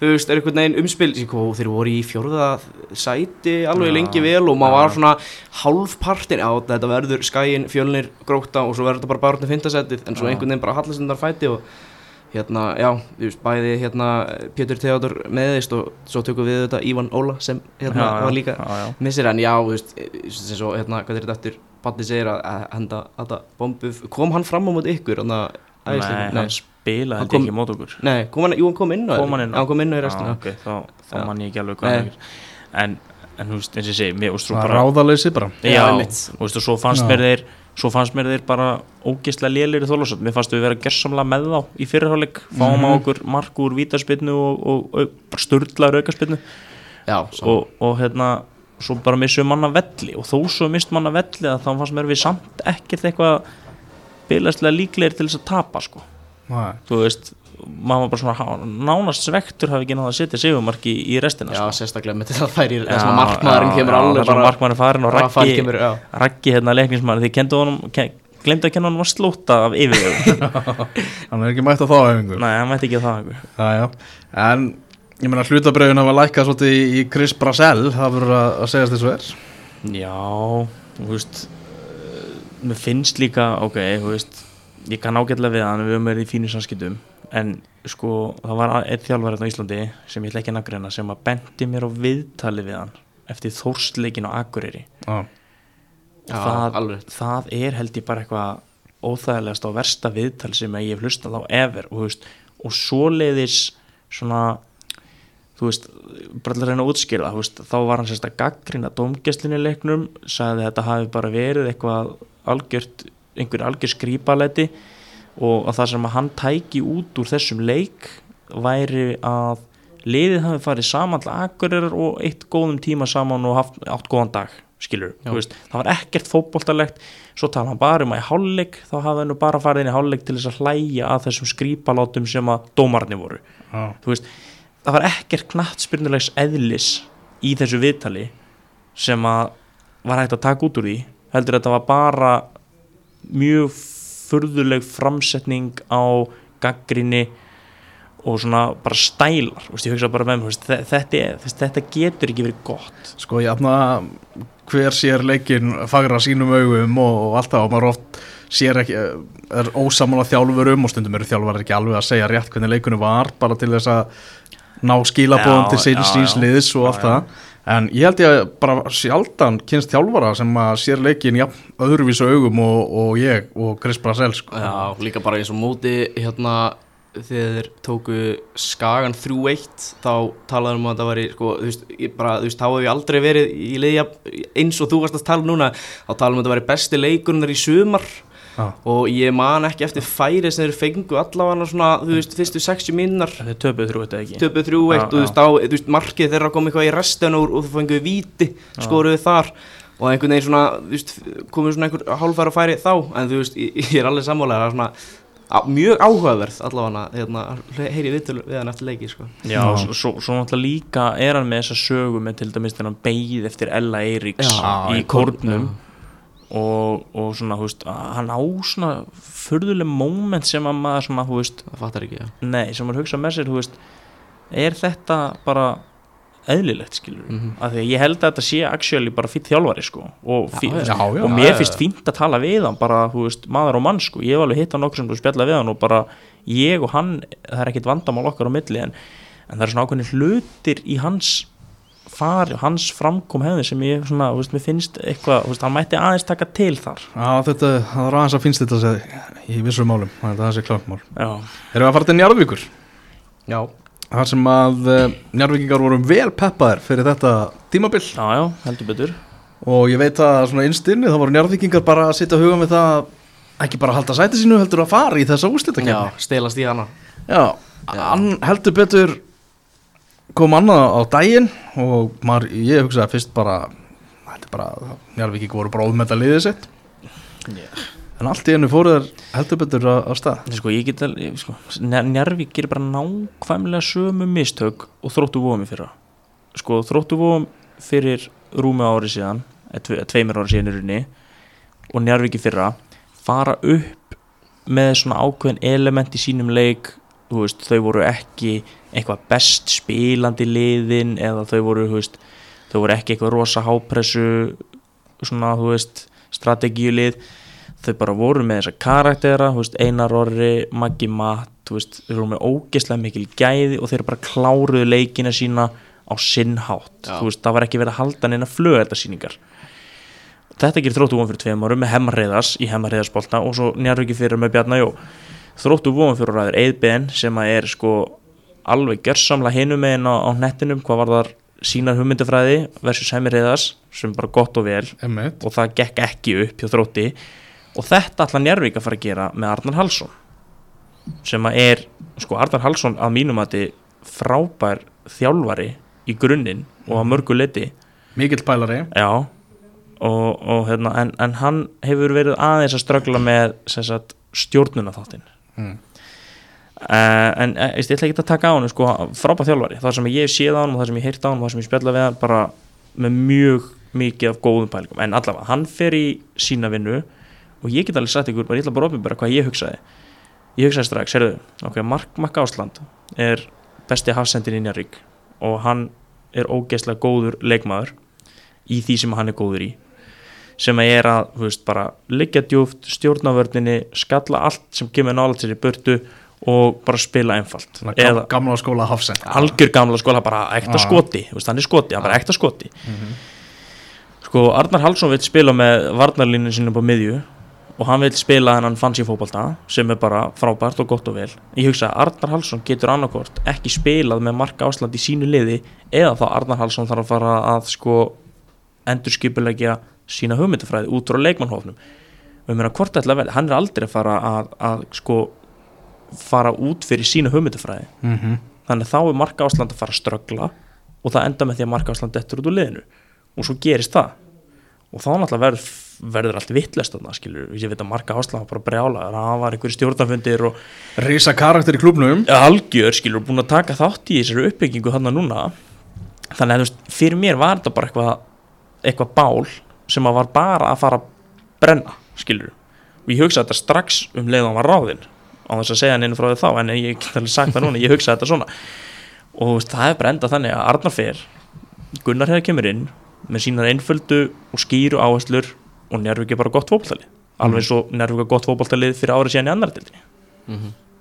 þú veist, er einhvern veginn umspil, síkó, þeir voru í fjórða sæti alveg Já, lengi vel og maður já. var svona hálfpartin, á þetta verður skæin, fjölnir, gróta og svo verður þetta bara bara út í fintasætið, en svo Já. einhvern veginn bara hallast undar fæti og hérna, já, þú veist, bæði hérna Pétur Theodor meðist og svo tökum við þetta Ívan Óla sem hérna var líka missir en já, þú veist, sem svo, hérna, hvað er þetta eftir Batti segir að, að henda þetta bombu, kom hann fram á móti ykkur þannig að Nei, hann spilaði Hann þetta kom- ekki mót okkur nei, kom hann, jú, hann kom inn á Kom hann kom inn á í restina. ok, þá, þá Já. mann ég ekki alveg hvað er en, en þú veist, eins og ég segi mér, og svo Svona bara Já, þú veist, og svo fannst Já. mér þeir svo fannst mér þeir bara ógeðslega lélir í þólasöld, mér fannst við vera gersamlega með þá í fyrirháleik, fáum á okkur mark úr vítaspinnu og, og, og Já, svo, og, og hérna svo bara missum manna velli. Og þó svo mist manna velli að þá fannst mér við samt ekkert eitthvað byrjastlega líklegir til þess að tapa sko Nei. þú veist, maður var bara svona nánast svektur hafi ekki náða að setja sigumarki í restina já, sko. sérstaklega með þetta færi þess að markmaðurinn kemur alveg bara markmaðurinn farin og Raggi, kemur. Raggi hérna leiknismæður því kendu honum ke, glemdu að kenna honum að slóta af yfirvegum hann er ekki mætt á þá hefingu nei, hann veit ekki að það einhver. já, já. en ég meina hlutabröðin hafa lækkað svolítið í- í Chris Brassell það verður að, að segjast þessu er já, þú veist mér finnst líka, ok, þú veist ég kann ágætlega við hann, við höfum verið í fínu samskiptum. En sko, það var einn þjálfari á Íslandi sem ég ætla ekki að nafngreina sem að bendi mér á viðtali við hann eftir þórsleikin á Akureyri. Já, Já, það, alveg. það er held ég bara eitthvað óþægilegast og versta viðtal sem ég hef hlustað á ever og, þú veist, og svoleiðis svona þú veist, bara að reyna að útskýra þá var hann sérst að gaggrina dómgæslinni í leiknum, sagði að þetta hafi bara verið eitthvað algjört einhver algjör skrýpalæti og að það sem að hann tæki út úr þessum leik væri að liðið hafi farið saman til Akureyrar og eitt góðum tíma saman og haft, átt góðan dag skilur, það var ekkert fótboltalegt. Svo tala hann bara um að í hálfleik þá hafði hann nú bara farið inn í hálfleik til þess að hlæja að þessum skrýpalátum sem að dómarni voru. Veist, það var ekkert knattspyrnulegs eðlis í þessu viðtali sem að var hægt að taka út úr því heldur þetta var bara mjög furðuleg framsetning á gaggrinni og svona bara stælar veist, bara veist, þe- þetta, þetta getur ekki verið gott. Sko ég afna hver sér leikin fagra sínum augum og, og allt það og maður oft sér ekki, er ósamála þjálfurum og stundum eru þjálfar ekki alveg að segja rétt hvernig leikunum var bara til þess að ná skilabóðum til síns liðs og allt það en ég held ég að bara sjaldan kynst þjálfara sem að sér leikin ja, öðruvísu augum og, og ég og Chris Brassell sko. Já, líka bara eins og móti hérna þegar þeir tóku Skagan 3-1 þá talaðum um að það væri sko, þú veist, bara, þú veist, þá hef ég aldrei verið í leiðja eins og þú varst að tala núna þá talaðum um að það væri besti leikurinn í sumar Já. og ég man ekki eftir færi sem þeir fengu allavega svona, þú veist, fyrstu 60 minnar Þeir töpuð þrjú þetta ekki? Töpuð 3-1 Já, og þú veist, á, þú veist, markið þeirra kom eitthvað í restin og, og þú fenguðu víti, skoruðu þar. Og einhvern veginn svona, þú veist, komið svona einhver hálfæra færi þá, en þú veist, ég, ég er alveg sammálega, það er svona á, mjög áhugaverð allavega, hérna, heyri viðtölu við hann eftir leiki, sko. Já, Já. svo, svo, náttúrulega líka er hann með þessa sögu með til dæmis þegar hann beigð eftir Ella Eiríks Já, í í kórnum og, og svona, þú veist, hann á svona furðuleg moment sem að maður svona, þú veist, Það fattar ekki, já. nei, sem maður hugsa með sér, þú veist, er þetta bara eðlilegt, skilur Mhm. af því að ég held að þetta sé actually bara fýtt þjálfari, sko, og, Já, já, já, og mér finnst fínt að tala við hann, bara, þú veist, maður og mann, sko, ég hef alveg hitt hann okkur sem spjalla við hann og bara ég og hann, það er ekkit vandamál okkar á milli, en, en það er svona ákveðni hlutir í hans fari, hans framkom hefði sem ég svona, þú veist, mér finnst eitthvað, þú veist, hann mætti aðeins taka til þar. Já, þetta, það er aðeins að finnst þetta að segja í vissum málum, að það sé klátt mál Já, Erum við að fara til Njarðvíkur? Já. þar sem að uh, Njarvíkingar vorum vel peppaðir fyrir þetta tímabil. Já, já, heldur betur. Og ég veit að svona innstinni þá voru Njarvíkingar bara að sitja huga með það að ekki bara halda sæti sínu heldur að fara í þessa Já, úrslitakefni stelast í hana. Já, hann heldur betur kom annað á daginn og maður, ég hugsaði fyrst bara þetta er bara, Njarvíkingar voru bara óðmeta liðið sitt. Já. en allt í hennu fóru þær heldur betur á, á stað. Sko, ég get að, ég- sko, Njarvík gerir bara nákvæmlega sömu mistök og þróttu vóum í fyrra. Sko, þróttu vóum fyrir rúmi ári síðan tve, tveimur ári síðan í rauninni og Njarvík fyrra fara upp með svona ákveðin element í sínum leik. Veist, þau voru ekki eitthvað best spilandi liðin eða þau voru, veist, þau voru ekki eitthvað rosa hápressu svona, þú veist, strategíulið. Þau bara voru með þessa karaktera veist, Einar Orri, Maggi Matt þú veist, þau voru með ógeðslega mikil gæði og þeir bara kláruðu leikina sína á sinn hátt. Já. þú veist, það var ekki verið að halda neina flöðardasýningar þetta gerir þróttu von fyrir tveim árum með hemmarreiðas í hemmarreiðasbolta og svo njárviki fyrir með Bjarnajó þróttu von fyrir ræður Eidben sem að er sko alveg gjörsamla hinum megin á, á nettinum hvað var þar sínar hugmyndafræði versus hemmarreiðas sem bara gott og vel. Emmett og það gekk ekki upp hjá þrótti. Og þetta ætla Njárvík að fara að gera með Arnar Halsson sem að er, sko Arnar Halsson að mínum að þið frábær þjálfari í grunninn og að mörgu liti mikill pælari. Já. Og, og hérna, en, en hann hefur verið aðeins að ströggla með sagt, stjórnuna þáttinn Mm. Uh, en uh, ég ætla ekki að taka á hann sko, frábæð þjálfari, það sem ég séð á hann og það sem ég heirt á hann og það sem ég spjalla við hann bara með mjög mikið af góðum pælingum. En allavega, hann fer í sína vinnu og ég get alveg sagt ykkur, bara ég ætla bara að opið hvað ég hugsaði. Ég hugsaði strax, heyrðu, ok, Mark Makk Ásland er besti hafsendin í Njarvík og hann er ógeðslega góður leikmaður í því sem hann er góður í sem er að, þú veist, bara liggja djúft, stjórna vörninni, skalla allt sem kemur nála til í burtu og bara spila einfalt. Eða gam- gamla skóla hafsend algjör gamla skóla, bara ekta skoti hann er skoti, hann bara ekta skoti. Sko, Arnar Halsson vil spila með varnarlínu sinni på miðju og hann vil spila hennan fancy fótbolta sem er bara frábært og gott og vel. Ég hugsa að Arnar Halsson getur annarkort ekki spilað með marka ásland í sínu liði eða þá Arnar Halsson þarf að fara að sko endurskipulegja sína hugmyndafræði út frá leikmannhófnum og ég meina hvort ætla vel, hann er aldrei að fara að, að sko fara út fyrir sína hugmyndafræði. Mm -hmm. þannig að þá er marka ásland að fara að ströggla og það enda með því að marka ásland dettur út úr liðinu. Og svo gerist það. Og þá náttúrulega verður, verður allt vittlest þarna skilur, ég veit að marka ásland var bara brjála það var einhverju stjórnafundir og Rísa karakter í klubnum algjör skilur búin að taka þátt í þessari uppbyggingu hann núna. Þannig að fyrir mér var þetta bara eitthvað eitthvað bál sem að var bara að fara að brenna skilur og ég hugsaði þetta strax um leið og hann var ráðinn á þess að segja hann inn frá því þá en ég get alveg sagt það núna, ég hugsaði þetta svona. Og það er bara endað þannig að Arnar fer Gunnar hefur kemur inn með sínar einföldu og skýru áherslur og Njárvík er bara gott fótballtalið alveg eins og Njárvík er gott fótballtalið fyrir árið síðan í annar dildinni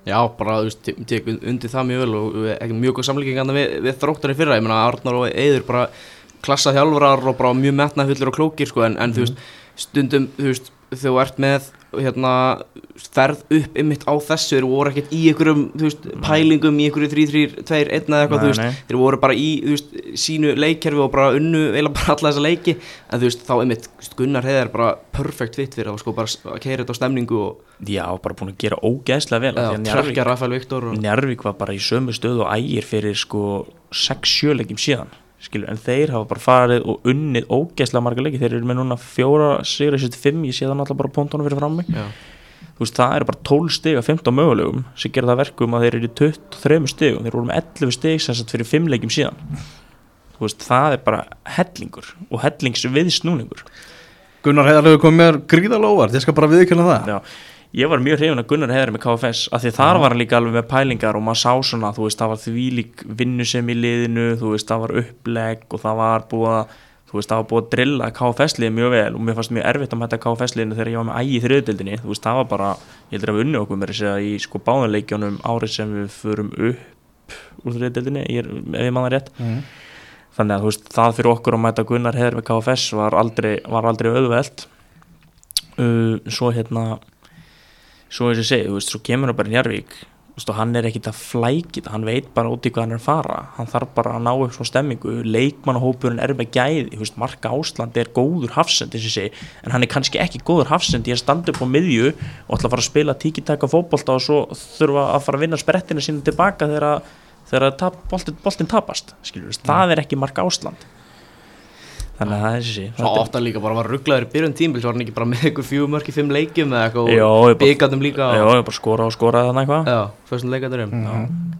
Já, bara, þú veist, te- tek undir það mjög vel og eh, ekki mjög góð samlíking við, við þróttarinn fyrra, ég meina Arnar og Eður bara klassa þjálfurar og bara mjög metnafullir og klókir, sko, en, en þú veist, stundum, þú veist, þú ert með, hérna, ferð upp ymitt á þessu, þeir voru ekkert í einhverjum, veist, pælingum í einhverju 3-3-2-1 eða eitthvað, Nei, nei. þeir voru bara í, veist, sínu leikkerfi og bara unnu, eiginlega bara alla þessa leiki, en þú veist, þá ymitt, Gunnar Heiðar bara perfect fit fyrir það, sko, bara að keira þetta á stemningu og Já, bara búin að gera ógeðslega vel að Viktor og... Njarvík var bara í sömu stöðu og ægir fyrir sko 6-7 leikjum síðan skilur, en þeir hafa bara farið og unnið ógeðslega marga leiki, þeir eru með núna fjóra sigur þessi fimm, ég sé það náttúrulega bara póntónu fyrir fram mig, Já. þú veist, það eru bara 12 stig af 15 mögulegum sem gera það verkum að þeir eru í 23 stigum, þeir voru með 11 stig sem sagt fyrir 5 leikjum síðan. Þú veist, það er bara hellingur og hellings viðsnúningur Gunnar Heiðar hefur komið mér gríðalega óvart. Ég skal bara viðkjöna það. Já, ég var mjög hrifin að Gunnar hefði með KFS af því þar var hann líka alveg með pælingar og maður sá svona, þú veist, það var þvílík vinnu sem í liðinu, þú veist, það var upplegg og það var búið að þú veist, það var búið að drilla KFS liðið mjög vel og mér fannst mjög erfitt að mæta KFS liðinu þegar ég var með ægi í þriðdildinni, þú veist, það var bara ég heldur að við unni okkur með þess að í sko báðanleikjónum árið sem við förum upp úr þriðdildinni, mm. þannig að þú veist, það fyrir okkur að mæta Gunnar Heður við KFS var aldrei, var aldrei auðveld uh, svo hérna svo eins og ég segi, þú veist, svo kemur hann bara í Njarvík og hann er ekkit að flækita hann veit bara út í hvað hann er að fara. Hann þarf bara að ná upp svona stemmingu. Leikmannahópurinn er með gæði, þú veist, Marka Ásland er góður hafsend, ég en hann er kannski ekki góður hafsend. Að standa upp á miðju og ætla að fara að spila tíkitaka fótbolta og svo þurfa að fara að vinna sprettinu sína tilbaka þegar að þegar tap, boltin, boltin tapast mm. það er ekki mark ásland þannig að það er þessi. Svo átt að líka bara var rugglaður í byrjun tímbil Svo var hann ekki bara með eitthvað fjögur mörk í fimm leikjum eða eitthvað og byggatum líka? Já, og, ég bara skora og skora þannig eitthvað. Já, fyrstum leikaturum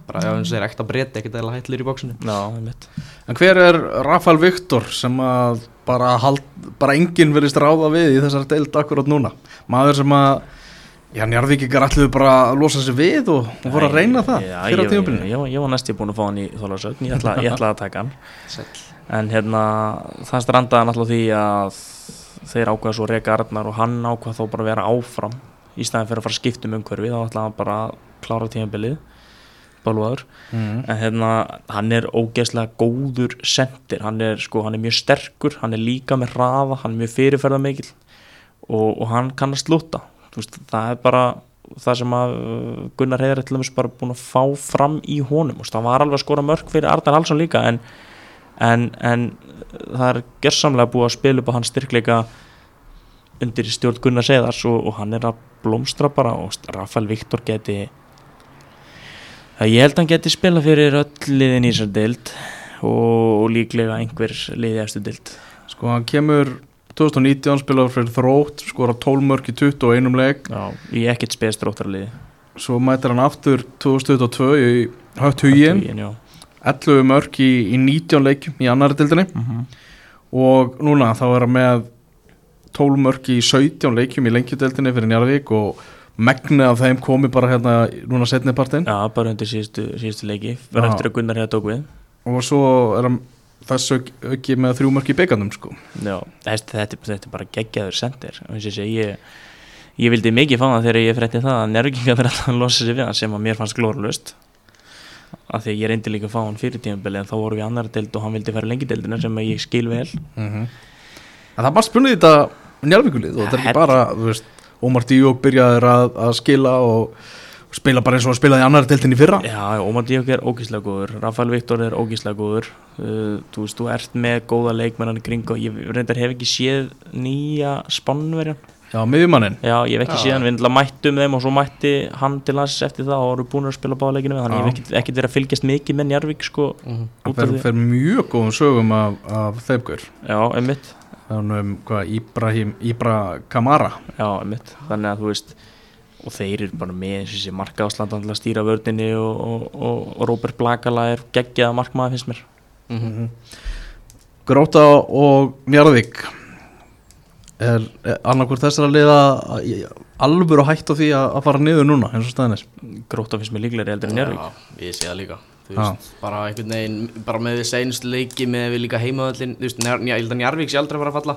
Bara já, eins og þeir ekta breyti, ekkert eða hætlir í bóksinu já, einmitt. En hver er Rafael Viktor sem að bara, hald, bara enginn verðist ráða við í þessar deild akkurat núna? Maður sem að já, Njarðvíkikar ætluðu bara að losa sig við og, voru að reyna það já, fyrir á ég, tímabilinu. ég, ég var næstu búin að fá hann í þólarsögn ég ætla, ég ætla að taka hann. Sæll en hérna það strandaði náttúrulega því að þeir ákveða svo reka Arnar og hann ákveða þó bara að vera áfram. Í staðin fyrir að fara að skipta um umhverfi þá ætlaði hann bara að klára tímabilið bálvaður mm. en hérna, hann er ógeðslega góður sendir, hann er, sko, hann er mjög sterkur, hann er líka með hraða hann er mjög fyrirferða mikill og, og hann kann að slúta það er bara það sem að uh, Gunnar dæmis bara búin að fá fram í honum, hann var alveg að skora mörg fyrir Arnar Halsson líka en, en, en það er gersamlega búið að spila upp á hans styrkleika undir stjórn Gunnar Seðars og, og hann er að blómstra bara og Rafael Viktor geti að ég held að hann geti spila fyrir öll liðin í þessar dild og, og líklega einhver liði eftir dild Sko hann kemur 2019 spilaður fyrir þrótt skora 12 mörg í 21 leik. Já, í ekkert spesdróttarliði svo mætir hann aftur 2022 í högt hugin 11 mörg í, í 19 leikjum í annari dildinni Mhm. og núna þá er hann með 12 mörg í 17 leikjum í lengjudeldinni fyrir Njarðvík og megnið af þeim komi bara hérna núna setni partinn. Já, bara undir síðustu, síðustu leiki. Já. eftir að Gunnar hefði tók við. Og svo er hann þessu ekki með þrjú mörg í byggandum sko. Já, þetta, þetta, þetta er bara geggjaður sendir. Og eins og segi, ég, ég vildi mikið fá það þegar ég frétti það að njárvíkingar verða að losa sig við hann sem að mér fannst glórulust af því að ég reyndi líka að fá hann fyrir tímabili en þá voru við annar deild og hann vildi fara lengi deildina sem að ég skil vel. En það bara spunnið þetta Njarðvíkulið og þetta er ekki bara veist, Ómar Díok byrjaður að, að skila og spila bara eins og spilaði í annari deildinni í fyrra. Já, Ómar Díok er ógíslega góður Rafael Viktor er ógíslega góður. Uh, þú veist, þú ert með góða leikmennan í kring og ég reyndar hef ekki séð nýja spannverjan Já, miðjumannin. Já, ég hef ekki Já. séð hann, við mættum þeim og svo mætti hann til hans eftir það og voru búin að spila báðleikinu með þannig ég hef ekkert- verið að fylgjast mikið með Njarvík sko, Mhm. hann út af fer, fer mjög góðum sögum af, af þeimgur Já, einmitt, þannig um hvað Íbrahim Íbra Kamara. Já, einmitt. Þannig að þú veist og þeir eru bara með eins og þessi markaðsland til að stýra vördinni og, og, og, og Róbert Blakala er geggjaða markmaður finnst mér. Mhm. Gróta og Njarðvík er, er annarkvort þessara liða í- alvöru hætt á því að, að fara niður núna eins og staðinir Gróta finnst mér líklega heldur en Njarvík Já, ég sé það líka. Veist, bara einhvern veginn, bara með við seinst leiki með við líka heimavöllin, þú veist, Njar- ég held að Njarvík sé aldrei að fara að falla.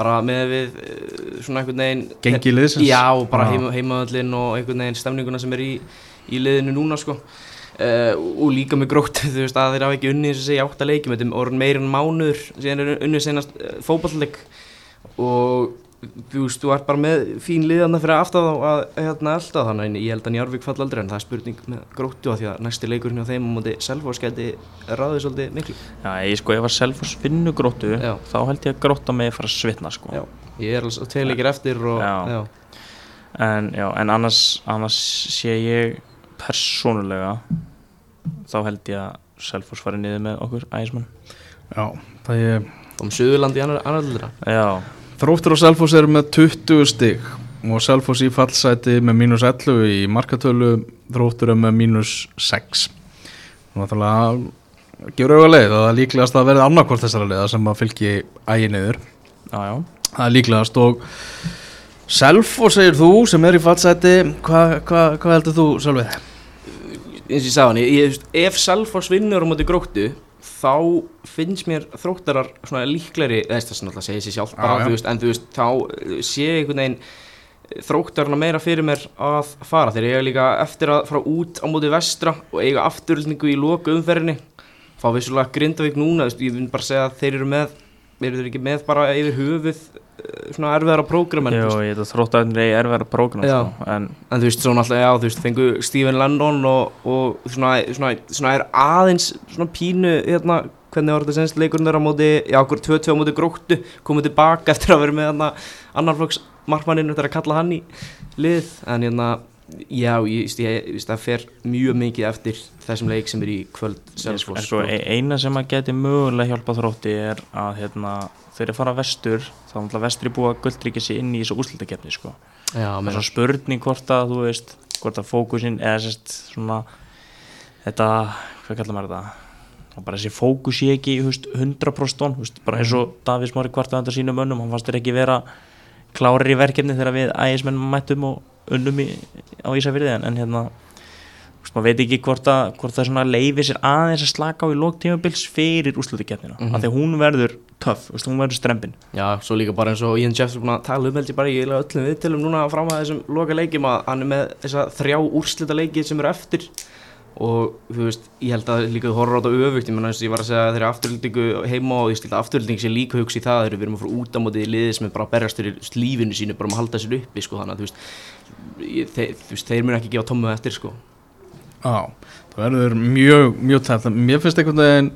Bara með við eh, svona einhvern veginn Gengi liðsins? Já, og bara heima, heimavöllin og einhvern veginn stemninguna sem er í, í liðinu núna sko. Uh, og líka með gróttu, þú veist, að þeir hafa ekki unnið þess að segja átta leikjum, þetta er orðin meira en mánuður síðan er unnið senast uh, fótballleik og þú veist, þú ert bara með fín liðana fyrir aftan þá að hérna elda þannig en ég held að Njarvík fall aldrei en það er spurning með gróttu að því að næsti leikurinn hjá þeim á móti Selfoss geti ráðið svolítið miklu Já, ég sko, ef að Selfoss vinnu Gróttu Já. þá held ég að Gróta með fara að svitna sko Já, ég er alveg tvei leikir eftir og Já. já. en, já, en annars, annars sé ég persónulega þá held ég að Selfoss fari niður með okkur ægismann Já, það er og um Suðurland í annar, annar Já, Þróttur og Selfoss eru með 20 stig og Selfoss í fallsæti með mínus 11 í markatölu Þróttur er með mínus 6 Nú ætlalega gefur auðvitað leið að það er líklegast að verði annarkvort þessara leiða sem að fylgi ægi niður. Já, já. Það er líklegast og Selfoss segir þú sem er í fallsæti hvað hva, hva heldur þú Sölvið? eins og ég sagði hann, ef Selfoss vinnur á móti gróttu þá finnst mér þróttarar svona líklegri, eða þess að náttúrulega segja sér sjálf bara, já. þú veist, en þú veist, þá eh, sé ég einhvern veginn þróttarna meira fyrir mér að fara þeir eiga líka eftir að fara út á móti vestra og eiga afturlningu í loku umferðinni fá vissulega Grindavík núna, þú veist, ég vil bara segja að þeir eru með eru þeir ekki með bara yfir höfuð eh, svona erfiðara prógram en, þú Jó, veist, ég þetta þróttaðin er erfæra prógram Já. sko, en En þú veist, svo náttúrulega, já, þú veist, fengu Stephen Lennon og, og svona, svona, svona er aðeins svona pínu, hérna, hvernig var þetta senst leikurinn þeirra á móti, já, okkur 2-2 á móti gróttu, komið tilbaka eftir að vera með hérna annarflokks markmanninu eftir að kalla hann í lið, en hérna, já, ég, veist, ég, ég það fer mjög mikið eftir þessum leik sem er í kvöld en Selfoss. sko, e- eina sem að geti mögulega hjálpa þrótti er að hérna, þeir eru að fara vestur þá er náttúrulega vestri að guldryggja sig inn í þessu úrslutakefni sko. Það er svona spurning hvort að þú veist hvort að fókusin eða sérst svona þetta, hvað kallar maður þetta bara þessi fókus ég ekki veist, 100% on, veist, bara eins og Davís Mári kvartaði undan sínum önnum, hann fannst þér ekki vera klárir í verkefni þegar við ægismenn mættum og unnum í, á Ísafyrði en, en hérna maður veit ekki hvort að, hvort það leifi sér aðeins að slaka á í lóktímabils fyrir úrslutakefnina, mm Mhm. af því að hún verður töff, hún verður strempin já, svo líka bara eins og Ian Jeffs er búin að tala um held ég bara í öllum viðtölum núna fram að þessum loka leikjum að hann er með þessa þrjá úrslita leiki sem eru eftir og þú veist, ég held að líka þú horfður á þetta öfugt, ég menna þess að ég var að segja að þeirra afturlýtingu heima og ég stilt að afturlýting sé líka hugsi í það þegar við erum að fara út á móti í liði sem er bara að berjast fyrir lífinu sínu, bara um að halda sér uppi sko, þannig að þú veist, ég, þeir, veist þeir mun ekki gefa tómmu eftir sko. Já, það verður mjög, mjög tætt Mér finnst einhvern veginn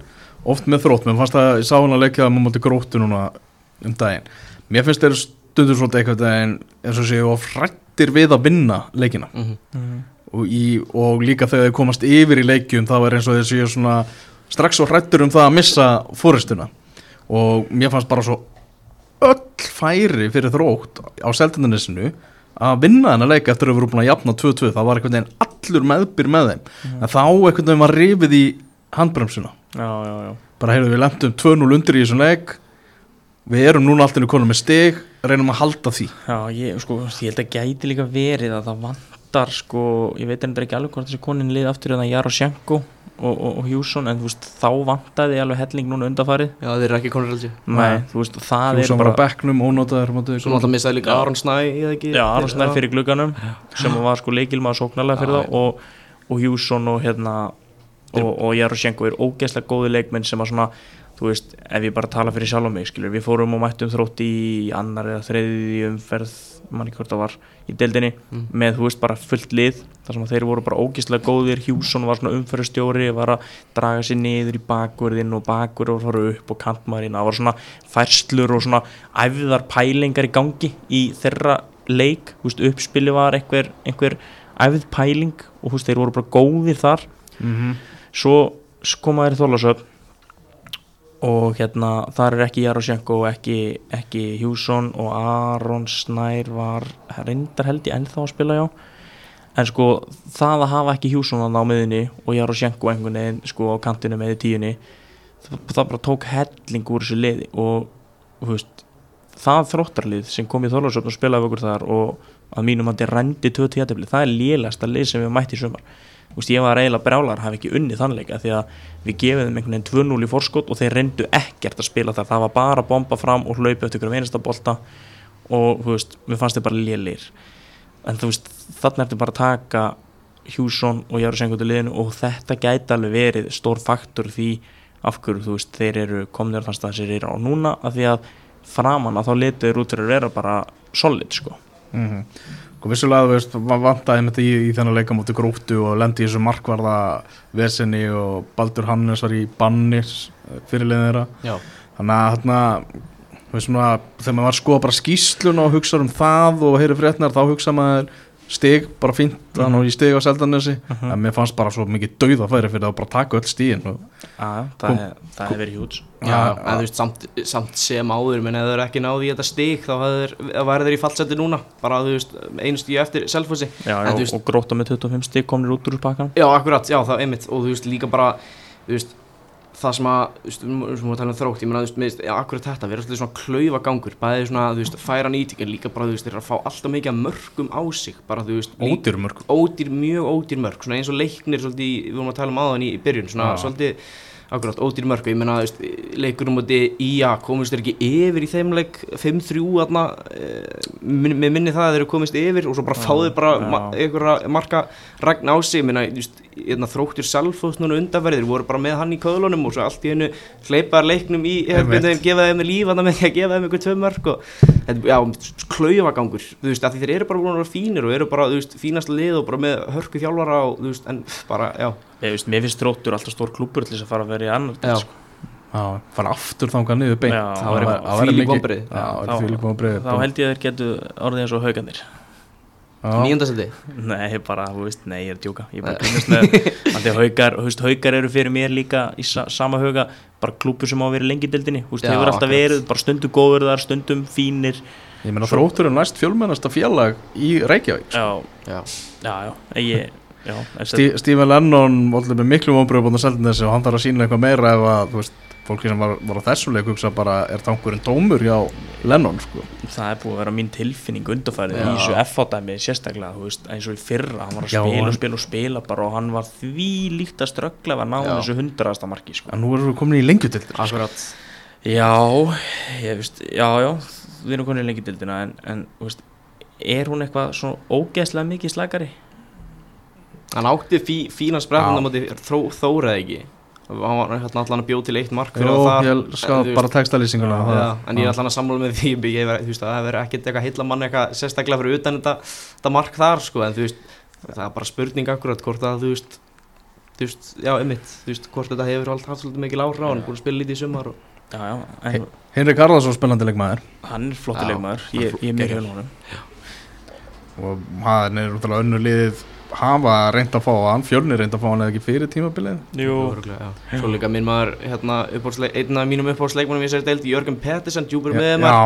oft með þrótt. Mér fannst að ég sá hann að leikja það múið gróttu núna um daginn. Mér finnst þeir stundur svolítið eitthvað en eins og séu of hrættir við að vinna leikina. Mhm. og, í, og líka þegar þeir komast yfir í leikjum þá er eins og þeir séu svona strax svo hrættur um það að missa fóristuna og mér fannst bara svo öll færi fyrir þrótt á seltendanesinu að vinna þennan leik eftir að við vorum búin að jafna 2-2 það var einhvern veginn allur meðbyr með þeim. En þá einhvern veginn var rifið í handbremsuna. Já, já, já. Bara heyrðu við lendum 2-0 undir í þessum leik. Við erum núna alltaf konum með stig reynum að halda því. Já, ég, sko, ég held að gæti líka verið að það vantar, sko, ég veit endur ekki alveg hvort þessi konin liði aftur eða Jarosjenko og, og, og Hjússon, en þú veist, þá vantaði alveg helling núna undarfarið. Já, þeir eru ekki konur heldur Nei, þú veist, það Hjússon er var bara, á bekknum, ónótaður móti- Svo náttúrulega missaði líka. Aron Snæ já, Aron Snær fyrir glugganum, sem var sko leikilmaður sóknarlega fyrir Já, þá og, og Hjússon og hérna, og, og Jarosjenko er ógeðslega góði leikmenn sem að svona, þú veist, ef ég bara tala fyrir sjálf á mig, skilur, við fórum og mættum þrótt í annar eða þriði umferð, mann ekki hvort það var, í deildinni, Mm. með, þú veist, bara fullt lið, þar sem að þeir voru bara ógeðslega góðir, Hjússon var svona umferðstjóri, var að draga sér niður í bakverðin og bakverð og fara upp og kantmarinn, það var svona færslur og svona æfðar pælingar í gangi í þeirra leik, þú veist, uppspili var einhver, einhver æfð pæling og þú veist, þeir voru bara góðir þar Mhm. svo koma þeir í Þorlásöf og hérna þar er ekki Jarosjenko og ekki, ekki Hjússon og Aron Snær var reyndar held ég ennþá að spila já. En sko það að hafa ekki Hjússon að ná miðinni og Jarosjenko einhvern veginn sko á kantinu með í tíunni það, það bara tók helling úr þessu liði. Og þú veist það þróttarlið sem kom í Þorlásöfn og spilaði okkur þar og að mínum að þetta rendi 20 jættefli, það er lélegasta lið sem við mætti í sumar Veist, ég var eiginlega brjálar hafi ekki unnið þannleika því að við þeim einhvern veginn 2-0 í forskot og þeir reyndu ekkert að spila þar. Það var bara að bomba fram og hlaupa eftir ykkur einasta bolta og veist, við fannst þeir bara lélir en veist, þarna ertu bara að taka Hjússon og Járus til liðinu og þetta gæti alveg verið stór faktor því af hverju veist, þeir eru komnir fannst að þeir eru á núna af því að framan að þá letu þeir út fyrir að vera bara solid sko. Mhm. Sko vissulega, veist, va- vantaði með þetta í, í þennan leika mútið gróttu og lendi í þessu markvarða vesenni og Baldur Hannes var í bannis fyrirliðin þeirra. Já, þannig að svona, þegar maður var skoða bara skýslun og hugsa um það og heyri fréttnar þá hugsa maður stig bara fínt þannig Mhm. og í stig á Seldanesi Mhm. en mér fannst bara svo mikið dauða færi fyrir að bara taka öll stíðin og að, Kom- það, er, það hefur verið hjúts veist, samt, samt sem áður menn ef þeir ekki náðu í þetta stig þá væri þeir í fallseti núna. Bara einu stíu eftir veist- og gróta með 25 stík komnir út úr pakkan Já, akkurat, já, það er einmitt. Og þú veist líka bara, þú veist það sem að, þú veist, við erum að tala um þrótt ég meina, þú veist, með, já, akkurat þetta, við erum alltaf svona klaufa gangur, bæðið svona, þú veist, færa nýting en líka bara, þú veist, þeir eru að fá alltaf mikið mörgum á sig, bara, þú veist, ódýr mörg ódýr, mjög ódýr mörg svona eins og leiknir svolítið, við vorum að tala um aðan í, byrjun, svona Já. svolítið akkurat, ódýr mörg, ég menna, þú veist leikur um átti IA, komist þeir ekki yfir í þeim leik, 5-3 aðna með minni það að þeir eru komist yfir og svo bara Já, fáðu bara já. ma einhverja marka ragn á sig, ég menna, hérna, þróttur Salfótt núna undanverðir voru bara með hann í köðlunum og svo allt í hennu hleypaðar leiknum í, Einmitt. hérna, gefa þeim líf þarna með því að gefa þeim einhver tvö mörg og þetta, já, klaufagangur þú veist, því þeir eru bara búin að vera fínir og eru bara, þú veist, fínast lið og bara með hörku þjálfara og, þú veist, en bara, já ég veist, mér finnst þróttur alltaf stór klúpur til þess að fara að vera í annar deild, sko. Já, fara aftur þangað niður beint. Já, það væri það vonbrigði. Já, það Þá- þá held ég að þeir getu orðið eins og haugandir nýjöndasendi Nei, bara, þú veist, nei, ég er djóka. Ég er bara grínast með haugar, haugar eru fyrir mér líka í sa sama hauga, bara klúpur sem á að vera lengi í deildinni, þú veist, Já, hefur alltaf verið bara stundum góður þar, stundum fínir. Ég meina þróttur er næst fjölmennasta félag í Reykjavík Já, já, já, já, ég Stí, Stephen Lennon allir með miklu vonbröðu búin að selja þessu og hann þarf að sína eitthvað meira ef að þú veist, fólki sem var, var á þessu leik hugsa bara er tankurinn tómur hjá Lennon sko. það er búið að vera mín tilfinning undarfærið Já. í þessu F-dæmi sérstaklega, þú veist, eins og í fyrra hann var að Já, spila hann- og spila og spila bara og hann var því líkt að ströggla að ná Já. þessu hundraðasta marki, sko en nú erum við komin í lengjutildin akkurat Já, ég veist, já, já, við erum konið lengi dildina hann átti fí, fína sprefnum á móti þó, þóraði ekki? Hann var hérna allan að bjóð til eitt mark fyrir Jó, það þar. ég veist, bara textalýsinguna það- en ég er allan að sammála með því ég, veist, að það verður ekkert eitthvað heilla mann eitthvað sérstaklega fyrir utan þetta, þetta mark þar sko, en þú veist, það er bara spurning akkurat hvort að þú veist þú veist, já, einmitt, þú veist, hvort þetta hefur alltaf haft svolítið mikil áhrif á hann, búin að spila lítið í sumar og, Já, já, en Henrik Harðarsson spennandi leikmaður. Hann er flottur Já, leikmaður. Ég, ég er honum. Og hann er útrúlega önnur liðið hafa reynd að fá hann, fjölnir reynd að fá hann eða ekki fyrir tímabilið Jú, Örugglega, já. Svo líka minn maður, hérna, einn af mínum uppáhaldsleikmannum í þessari deild, Jörgen Pettersen, djúpur með maður. Já,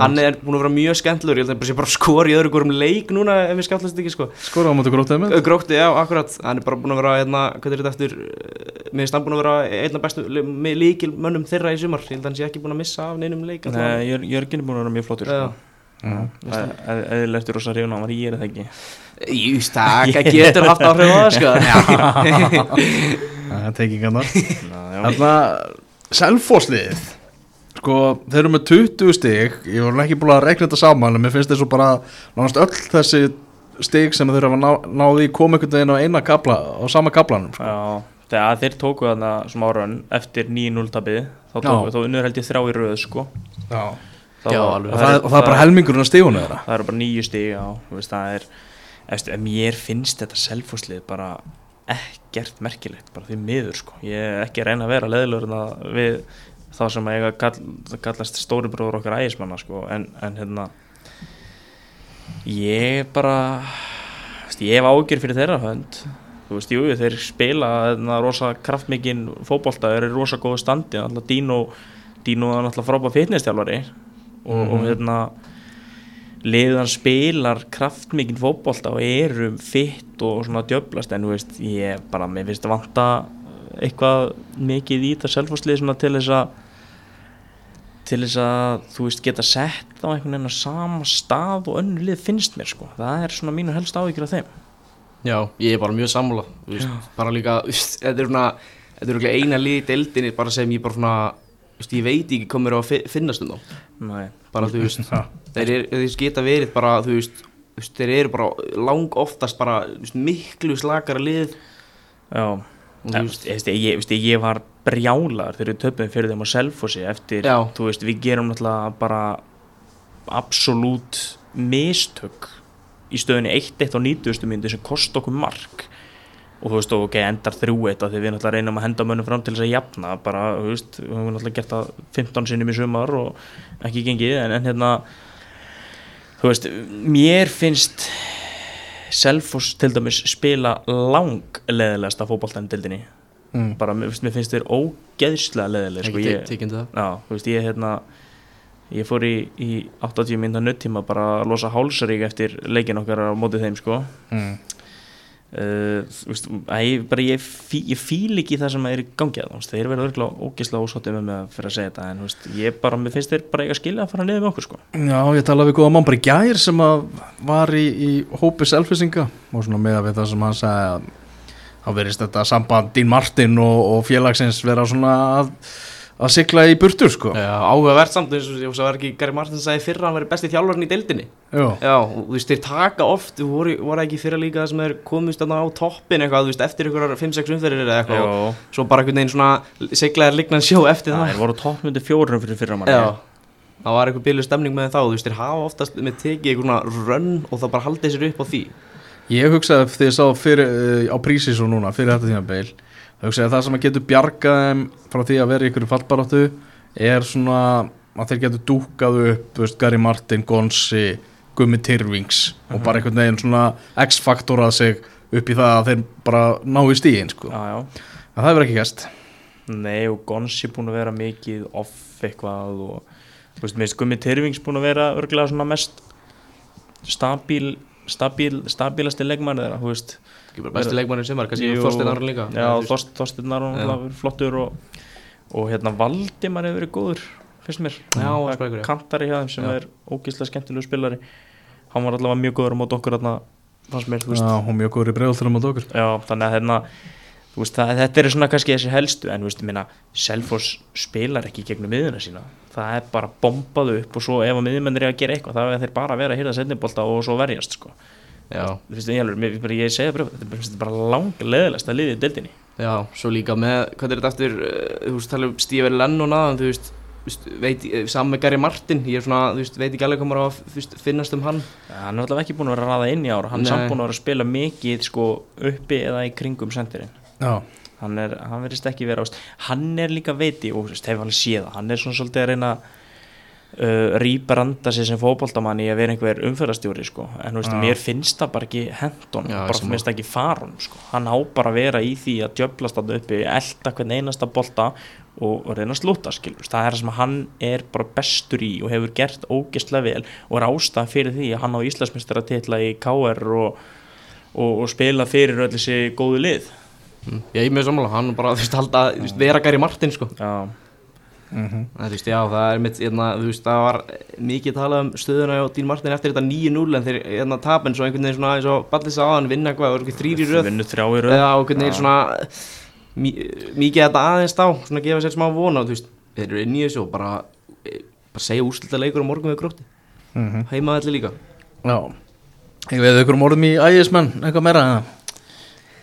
Hann er búin að vera mjög skemmtilegur, ég held að það sé bara skor í öðru górum leik núna ef við skjáttast ekki, sko. skoraði á móti grótið með Grótti, já, akkurat, hann er bara búin að vera, hérna, hvað er þetta eftir, eh, mér finnst hann búin að vera einn af bestu líkil mönnum þeirra í sumar, ég held að hann sé ekki búin að missa af neinum leik. Nei, Jör, Jörgin er búin að vera mjög flottur Já. sko. Eða það, það getur haft áhrif á það, sko. Það er Ná, já. Þannig að Selfossliðið Sko, þeir eru með 20 stig Ég var ekki búin að rekna þetta saman En mér finnst þessu bara Nánast öll þessi stig sem þeir hafa ná, náði í koma einhvern veginn á eina kapla Á sama kaplanum sko. Já, þegar þeir tóku þarna smá raun eftir 9-0 tabið þá, tóku, þá unnur held ég þrjá í röð sko. Já. Það Já, var- alveg. Og, það, og það er bara helmingurinn að stigunum þeirra það eru bara nýju stig já, þú veist, það er eftir, mér finnst þetta selfhúslið bara ekkert merkilegt bara því miður sko, ég er ekki að reyna að vera leðilegur en við þá sem að kall, kallast stóri bróður okkar ægismanna sko, en, en hérna ég bara veist, ég hef ágjör fyrir þeirra hönd. Þú veist, jú, þeir spila hérna, rosa kraftmikinn fótbolta þeir eru rosa góðu standi, alltaf Dino Dino er alltaf frábæð fitnesstjálfari og, og hérna liðan spilar kraftmikinn fótbolta og eru fitt og svona djöblast en þú veist, ég bara, mér finnst að vanta eitthvað mikið í þetta selfhúslið svona til þess að til þess að þú veist geta sett á einhvern veginn á sama stað og önnu lið finnst mér sko. Það er svona mínu helst áhyggjur af þeim. Já, ég er bara mjög sammála þú veist, bara líka, þú veist, þetta er svona þetta er eina lið í deildinni bara sem ég bara svona, ég veit ekki hvað mér á að fi- finnast um þá, Nei. bara þú veist. Já. Þeir, er, þeir geta verið bara, þú veist, þeir eru bara lang oftast bara veist, miklu slakara lið Já, og þú veist, ég, ég, ég, var brjálar þegar við töpum fyrir þeim á Selfossi eftir, Já. þú veist, við gerum náttúrulega bara absolutt mistök í stöðunni 1-1 á 90. myndi sem kost okkur mark og þú veist, ok, endar 3-1 af því við náttúrulega reynum að henda mönnum fram til þess að jafna bara, þú veist, við höfum náttúrulega gert það 15 sinnum í sumar og ekki gengið en, en hérna þú veist, mér finnst Selfoss til dæmis spila langleðilegasta fótboltan í dildinni Mm. bara, mér, mér finnst þeir ógeðslega leðileg sko, ég, ég hérna ég fór í, í 80 minna nuttíma bara að losa hálsarík eftir leikin okkar á mótið þeim sko mm. Uh, veist, að ég, bara ég, fí, ég fíl ekki það sem er í gangi að það þeir verða örgulega ógislega ósóttið með mig að fyrir að segja þetta en veist, ég bara, mér finnst þeir bara eiga að skilja að fara niður með okkur sko. Já, ég talaði við góða mann bara gær sem að var í, í hópi selfisinga og svona með við það sem hann sagði að þá verist þetta samband Dín Martin og, og félagsins vera svona að, að sigla í burtur sko. Já, áhugavert samt eins og ég var ekki Gary Martin sagði fyrra að hann veri besti þjálfarinn í deildinni? Já, Já, og þú veist, þeir taka oft þú voru, voru ekki fyrra líka það sem þeir komist þarna á toppin eitthvað, þú veist, eftir ykkur 5-6 umferðir eða eitthvað og Jó, svo bara einhvern veginn svona seglaðir lignan sjó eftir það það. er voru toppmyndi fjórum fyrir fyrra manni. Já, það var eitthvað bílu stemning með þá, þú veist, þeir hafa oftast með tekið einhverjuna rönn og það bara haldið sér upp á því. Ég hugsaði þegar ég sá fyrir, uh, á prísis og núna fyrir þetta tíma beil hugsaði að það sem að getur bjargað þeim frá því að vera í ykkur fallbaráttu er svona að þeir getur dúkað upp veist, Gary Martin, Gonsi Gummi Tyrfings og bara einhvern veginn svona X-faktorað sig upp í það að þeir bara ná í stíðin sko. já, já. En það hefur ekki gæst Nei og Gonsi búin að vera mikið off eitthvað og veist, minnst Gummi Tyrfings búin að vera örgulega svona mest stabíl, stabíl, stabilasti leikmann þeirra, þú veist besti leikmannir sem var, kannski. Þorstein Aron líka Já, Eða, þú veist, Þorst, Þorsteinn Aron Já. náttúrulega verið flottur og, og hérna Valdimar hefur verið góður finnst mér, Já, kantari hjá þeim sem Já. er ógíslega skemmtilegu spilari hann var allavega mjög góður á mót okkur hérna, fannst mér, Já, hún mjög góður í bregðaltur um að okkur Já, þannig að hérna veist, það, þetta er svona kannski þessi helstu en veist, minna, Selfoss spilar ekki gegnum miðuna sína, það er bara bombað upp og svo ef að miðmennir er að gera eitthvað þá er þeir bara að vera að hýrða setnibolta og svo verjast sko. Já, þú veist, ég, alveg, bara, ég segja bara, þetta er bara- þetta bara langleðilegst að liðið í deildinni. Já, svo líka með, hvað er þetta eftir, uh, þú veist, tala um Steve Lennon aðan, þú veist, veit, eh, saman með Gary Martin, ég er svona, þú veist, veit ekki alveg hvað maður á að finnast um hann. Hann er alltaf ekki búin að vera að raða inn í ára hann er samt búin að vera að spila mikið sko, uppi eða í kringum sendirinn. Já, hann, er, hann verðist ekki vera ást hann er líka veiti og þú veist, hefur alveg séð hann er svona svolítið að reyna uh, rýbranda sér sem fótboltamann í að vera einhver umferðastjóri sko. en veist, Já. mér finnst það bara ekki hendun, Já, bara finnst það ekki farun sko. hann á bara að vera í því að djöflast þarna uppi, elda hvern einasta bolta og, og reyna að slúta skilur það er það sem hann er bara bestur í og hefur gert ógeðslega vel og er ástæð fyrir því að hann á Íslandsmeistara titla í KR og, og, og spila fyrir öll þessi góðu lið Mm. Ég er með sammála, hann bara, þú veist, vera Gary Martin, sko Já, mhm. Það, þú veist, já, það er mitt, hérna, þú veist, það var mikið talað um stöðuna á Dín Martin eftir þetta 9-0 en þeir, hérna, tapin svo einhvern veginn svona, eins og Ballis á hann, vinna hvað, voru ekki þrýr í röð. vinnu þrjá í röð. Eða á einhvern veginn svona mí, mikið þetta aðeins þá, svona gefa sér smá vona, þú veist, þeir eru inn í þessu og bara, e, bara segja úrslita leikur á morgun við grótti, Mhm. heima allir líka. Já. Ég veið ykkur um orðum í ægismenn, eitthvað meira eða?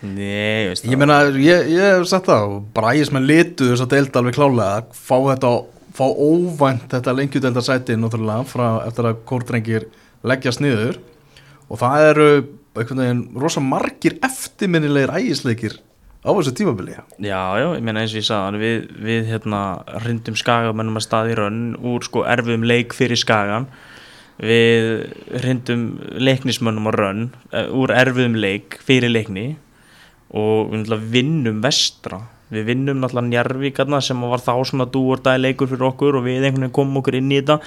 Nei, ég Ég meina, ég, ég hef sagt það bara ægismenn litu þess að deilda alveg klálega fá þetta, fá óvænt þetta lengjudelda sæti náttúrulega frá eftir að kórdrengir leggjast niður. Og það eru einhvern veginn rosa margir eftirminnilegir ægisleikir á þessu tímabili. Já, já, ég meina eins og ég sagði við, við hérna hrindum skagamennum að staði rönn úr sko erfiðum leik fyrir skagan. Við hrindum leiknismönnum á rönn eh, úr erfiðum leik fyrir leikni og við náttúrulega vinnum vestra. Við vinnum náttúrulega Njarvík þarna sem var þá svona dúordæði leikur fyrir okkur og við einhvern veginn komum okkur inn í þetta.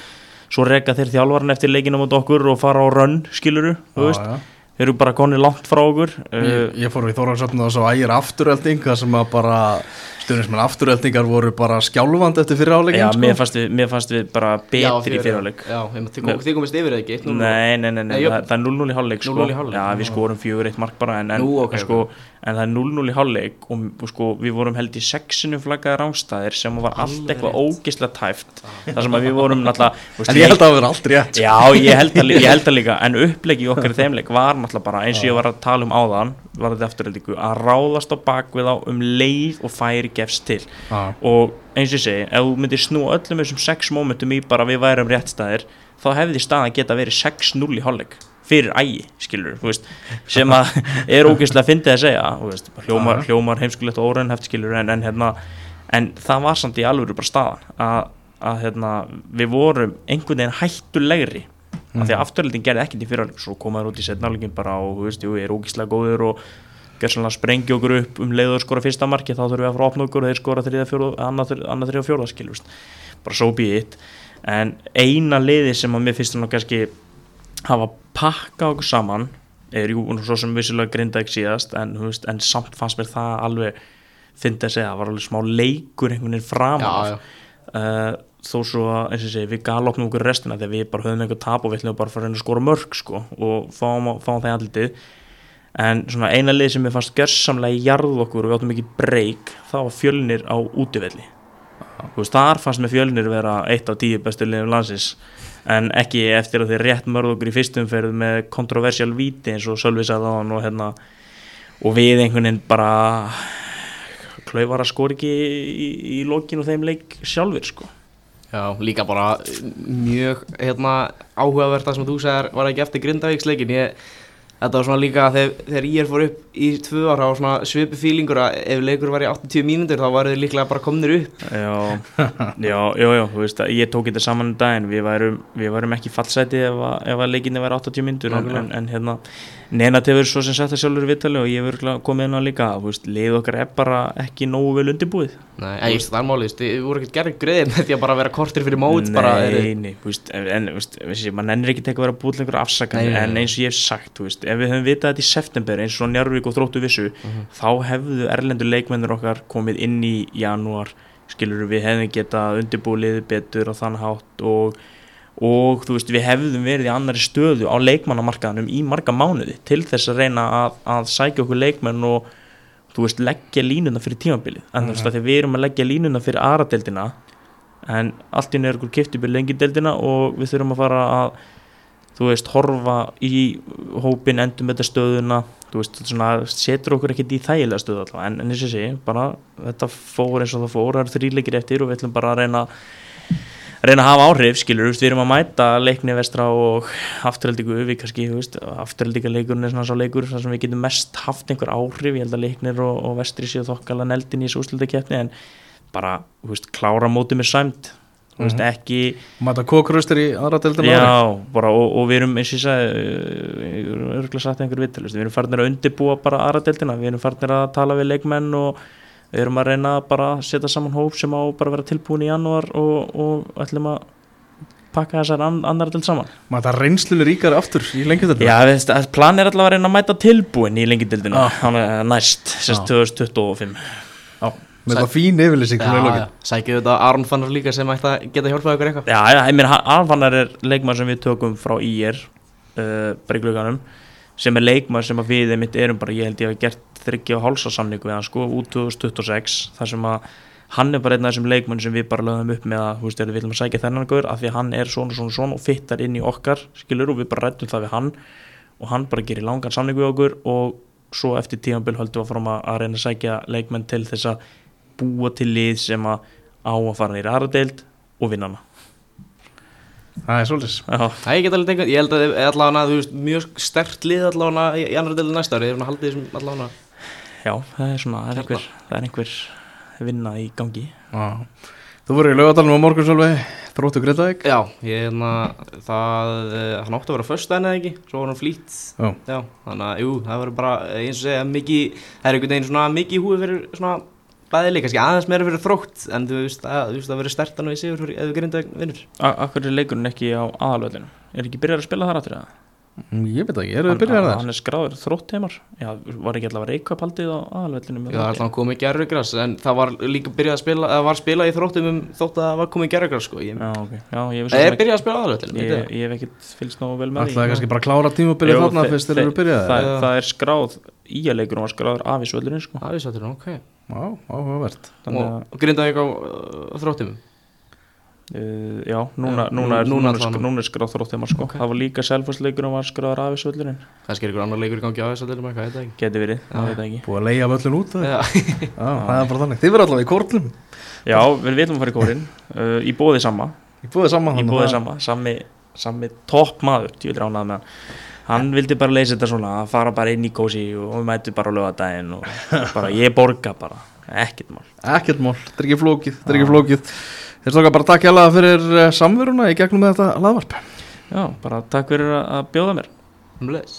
Svo reka þeir þjálfarn eftir leikina mot okkur og fara á rönn, skiluru, já. þeir eru bara konið langt frá okkur Ég, uh, ég fór í Þórarsöfn og svo ægir afturölding það sem að bara stjórnismenn afturöldingar voru bara skjálfand eftir fyrir áleikin Já, sko. mér fannst, við, mér fannst við bara betri í fyrirháleik Já, þið kom- þið komist yfir það ekki, 1-0. Nei, nei, nei, það, er 0-0 í hálfleik sko. 0-0 í hálfleik, Já, við skorum fjögur eitt mark bara en, sko, en það er 0-0 í hálfleik og, sko, við vorum held í sexinu flaggaði rángstæðir sem var allt eitthvað ógislega tæft þar sem við vorum náttúrulega en ég held að það vera allt rétt Já, ég held, að, ég held að líka en upplegi okkar í þeim leik var náttúrulega bara eins og ég var að tala um áðan var þetta afturöldingu, að ráðast á bakvið á um leið og færi gefst til Já. og eins og ég segi, ef þú myndir snúa öllum þessum sex momentum í bara við værum réttstæðir þá hefði staðan geta verið 6-0 í hálfleik fyrir ægi, skilur veist, sem að er ógeðslega fyndið að segja, veist, hljómar, Já. hljómar heimskulegt og óraunheft, skilur, en, en hérna en það var samt í alvöru bara staðan að, að hérna, við vorum einhvern veginn hættulegri af því að afturhaldin gerði ekkert í fyrirhálfleik svo komaður út í setnáleikin bara og þú veist, jú, ég er ógeðslega góður og gerðsannlega sprengja okkur upp um leið og skora fyrsta marki þá þurfum við að fara að opna okkur og þeir skora þriða fjóra annað þriða fjóra skil veist. bara so be it en eina liði sem að mér finnst þannig kannski hafa pakka okkur saman er jú svo sem vissilega grinda ekki síðast en, veist, en samt fannst mér það alveg fyndi að segja, það var alveg smá leikur einhvern veginn framan Já, af. já. Uh, þó svo að eins og segi, við galopnum okkur restina þegar við bara höfum einhver tap og við ætlum bara að fara að skora mörg sko, og fáum, fáum það í andlitið en svona eina lið sem við fannst gjörsamlega í jarð okkur og við áttum ekki breyk það var fjölnir á útivelli. Veist, þar fannst með fjölnir vera eitt af tíu bestu liðum landsins. En ekki eftir að þeir rétt mörð okkur í fyrstumferð með kontroversial víti eins og Sölvi sagði á hann og hérna og við einhvern veginn bara klaufar að skora ekki í, í lokin og þeim leik sjálfur sko. Já, líka bara mjög hérna, áhugavert það sem þú sagðir var ekki eftir Grindavíksleikin ég, þetta var svona líka þegar, þegar ég er fór upp í tvö ára og svona svipu fílingur að ef leikur var í 80 mínútur þá var þið líklega bara komnir upp Já, já, já, já, þú veist að ég tók þetta saman um daginn, við værum, við værum ekki fallsæti ef, að- ef að leikinni væri 80 myndur en, Nákvæmlega. en, en hérna, til verið svo sem sagt það sjálfur í vittali og ég verður komið inn á líka, veist, lið okkar er bara ekki nógu vel undirbúið Nei, en ég veist það er málið, þið voru ekkert gerðið greið með því að bara vera kortir fyrir mót bara, Nei, er, nei, veist, en, veist, þessi, maður nennir ekki tekað að vera búið nei, nei. en eins og ég hef sagt, veist, ef við höfum vitað þetta í september eins og Njarvík og Þróttu vissu Mhm. þá hefðu erlendur leikmennir okkar komið inn í janúar skilur við hefðum getað undirbúið betur á þann hátt og, og þú veist, við hefðum verið í annari stöðu á leikmannamarkaðanum í marga mánuði til þess að reyna að, að sækja okkur leikmenn og þú veist, leggja línuna fyrir tímabilið. En þú veist, að því við erum að leggja línuna fyrir aðradeldina en allt í nöður kipti upp í lengideldina og við þurfum að fara að þú veist, horfa í hópin endum þetta stöðuna þú veist, svona, setur okkur ekkert í þægilega stöðu allavega, en, en eins og sé, bara þetta fór eins og það fór, það eru þrýleikir eftir og við ætlum bara að reyna reyna að hafa áhrif skilur, við erum að mæta leikni vestra og afturheldingu við kannski, afturheldinga leikurinn er svona svo leikur þar sem við getum mest haft einhver áhrif ég held að leiknir og, og vestri séu þokkala neldin í þessu úrslutakefni en bara, þú veist, klára mótið með sæmt þú veist, ekki Mata kókrustir í aðra deildina Já, bara, og, og við erum eins og ég sagði við erum farnir að undirbúa bara aðradeldina við erum farnir að tala við leikmenn og við erum að reyna bara að setja saman hóp sem á bara að vera tilbúin í janúar og, og ætlum að pakka þessar an, annar delt saman. Mata reynslunni ríkari aftur í veist, plan er allavega að reyna að mæta tilbúin í lengjadeldina Ah. næst, sérst 2025 Já, með það fín til já, sækju þetta Aron Fannar líka sem ætti að geta hjálpað ykkur eitthvað? Já, já, ég meina, Alfannar er leikmann sem við tökum frá IR uh, bara í glöganum sem er leikmann sem að við einmitt erum bara, ég held ég að gert þryggja og hálsa samningu við hann sko, út 2026 þar sem að hann er bara einn af þessum leikmann sem við bara lögum upp með að, við viljum að sækja þennan gaur af því að hann er svona, svona, svona og fittar inn í okkar skilur og við bara rættum það við hann og hann bara gerir langan samningu við okkur og svo eftir tímanbíl höldum við að, að reyna að sækja leikmenn til þess að búa til lið sem að á að fara nýra aðra deild og vinna hana Það er svolítið. Já, Það ég get alveg tengt, ég held að allavega þú veist, mjög stert lið allavega í í annar deilu næsta ári, ég er að halda því sem allavega. Já, það er svona, það er einhver, það er einhver vinna í gangi. Já. Þú voru í laugadalum á morgun svolveg Þróttu Gretavík Já, ég er að það, eh, hann átti að vera föstudaginn eða ekki, svo var hann flýtt. Já. Já, þannig að, jú, það verður bara, eins og segja, mikið, það er einhvern veginn svona mikið húi fyrir svona bæði kannski aðeins meira fyrir þrótt, en þú veist, að, það verður stertan og í sigur fyrir, ef þú grinda vinnur. Akkur er leikurinn ekki á aðalvöldinu Er ekki byrjar að spila þar aftur eða? Mm, Ég veit ekki, eru þið byrjar þar? Hann er skráður þrótt heimar Já, var ekki allavega reykvæp haldið á aðalvöldinu Já, það alltaf komið gerðugras, en það var líka byrjað að spila, það var spilað í þróttum um þótt að það var komið gerðugras, sko. Ég, Já, ok, já, ég það er byrjað að spila aðalvöldin, ég, ég hef ekkert fylgst nógu vel með Það er kannski bara að klára tímabilið þarna fyrst þeir eru þe- byrjað það, það er skráð í að leikurinn var skráður af í svöldurinn sko. Það er sattur, ok. Já, áhugavert Þannig Og, að og grindaði ekki á uh, þróttum? Uh, já, núna, Já, núna, er, nú- núna, núna er, allan. sk- núna er skráð þróttumar sko. Ok. það var líka selfhúsleikurinn var skráður af í svöldurinn Kannski er ykkur annar leikur í gangi á þess að eitthvað, ég veit það ekki. geti verið, það veit það ekki Búið að leia völlin út það er bara þannig Þið verður allavega í kórnum já, við viljum að fara í kórin uh, í bóði sama Ég í þannig bóði að- sama, sami, sami topp maður, ég vil ránað með hann hann vildi bara leysa þetta svona að fara bara inn í kósi og við mætum bara á lögadaginn og bara ég borga bara. Ekkert mál. Ekkert mál, þetta er ekki flókið Þetta er ekki flókið. Þeir stóka bara takk hjá fyrir eh, samveruna í gegnum þetta laðvarp já, bara takk fyrir að að bjóða mér. Um leðis.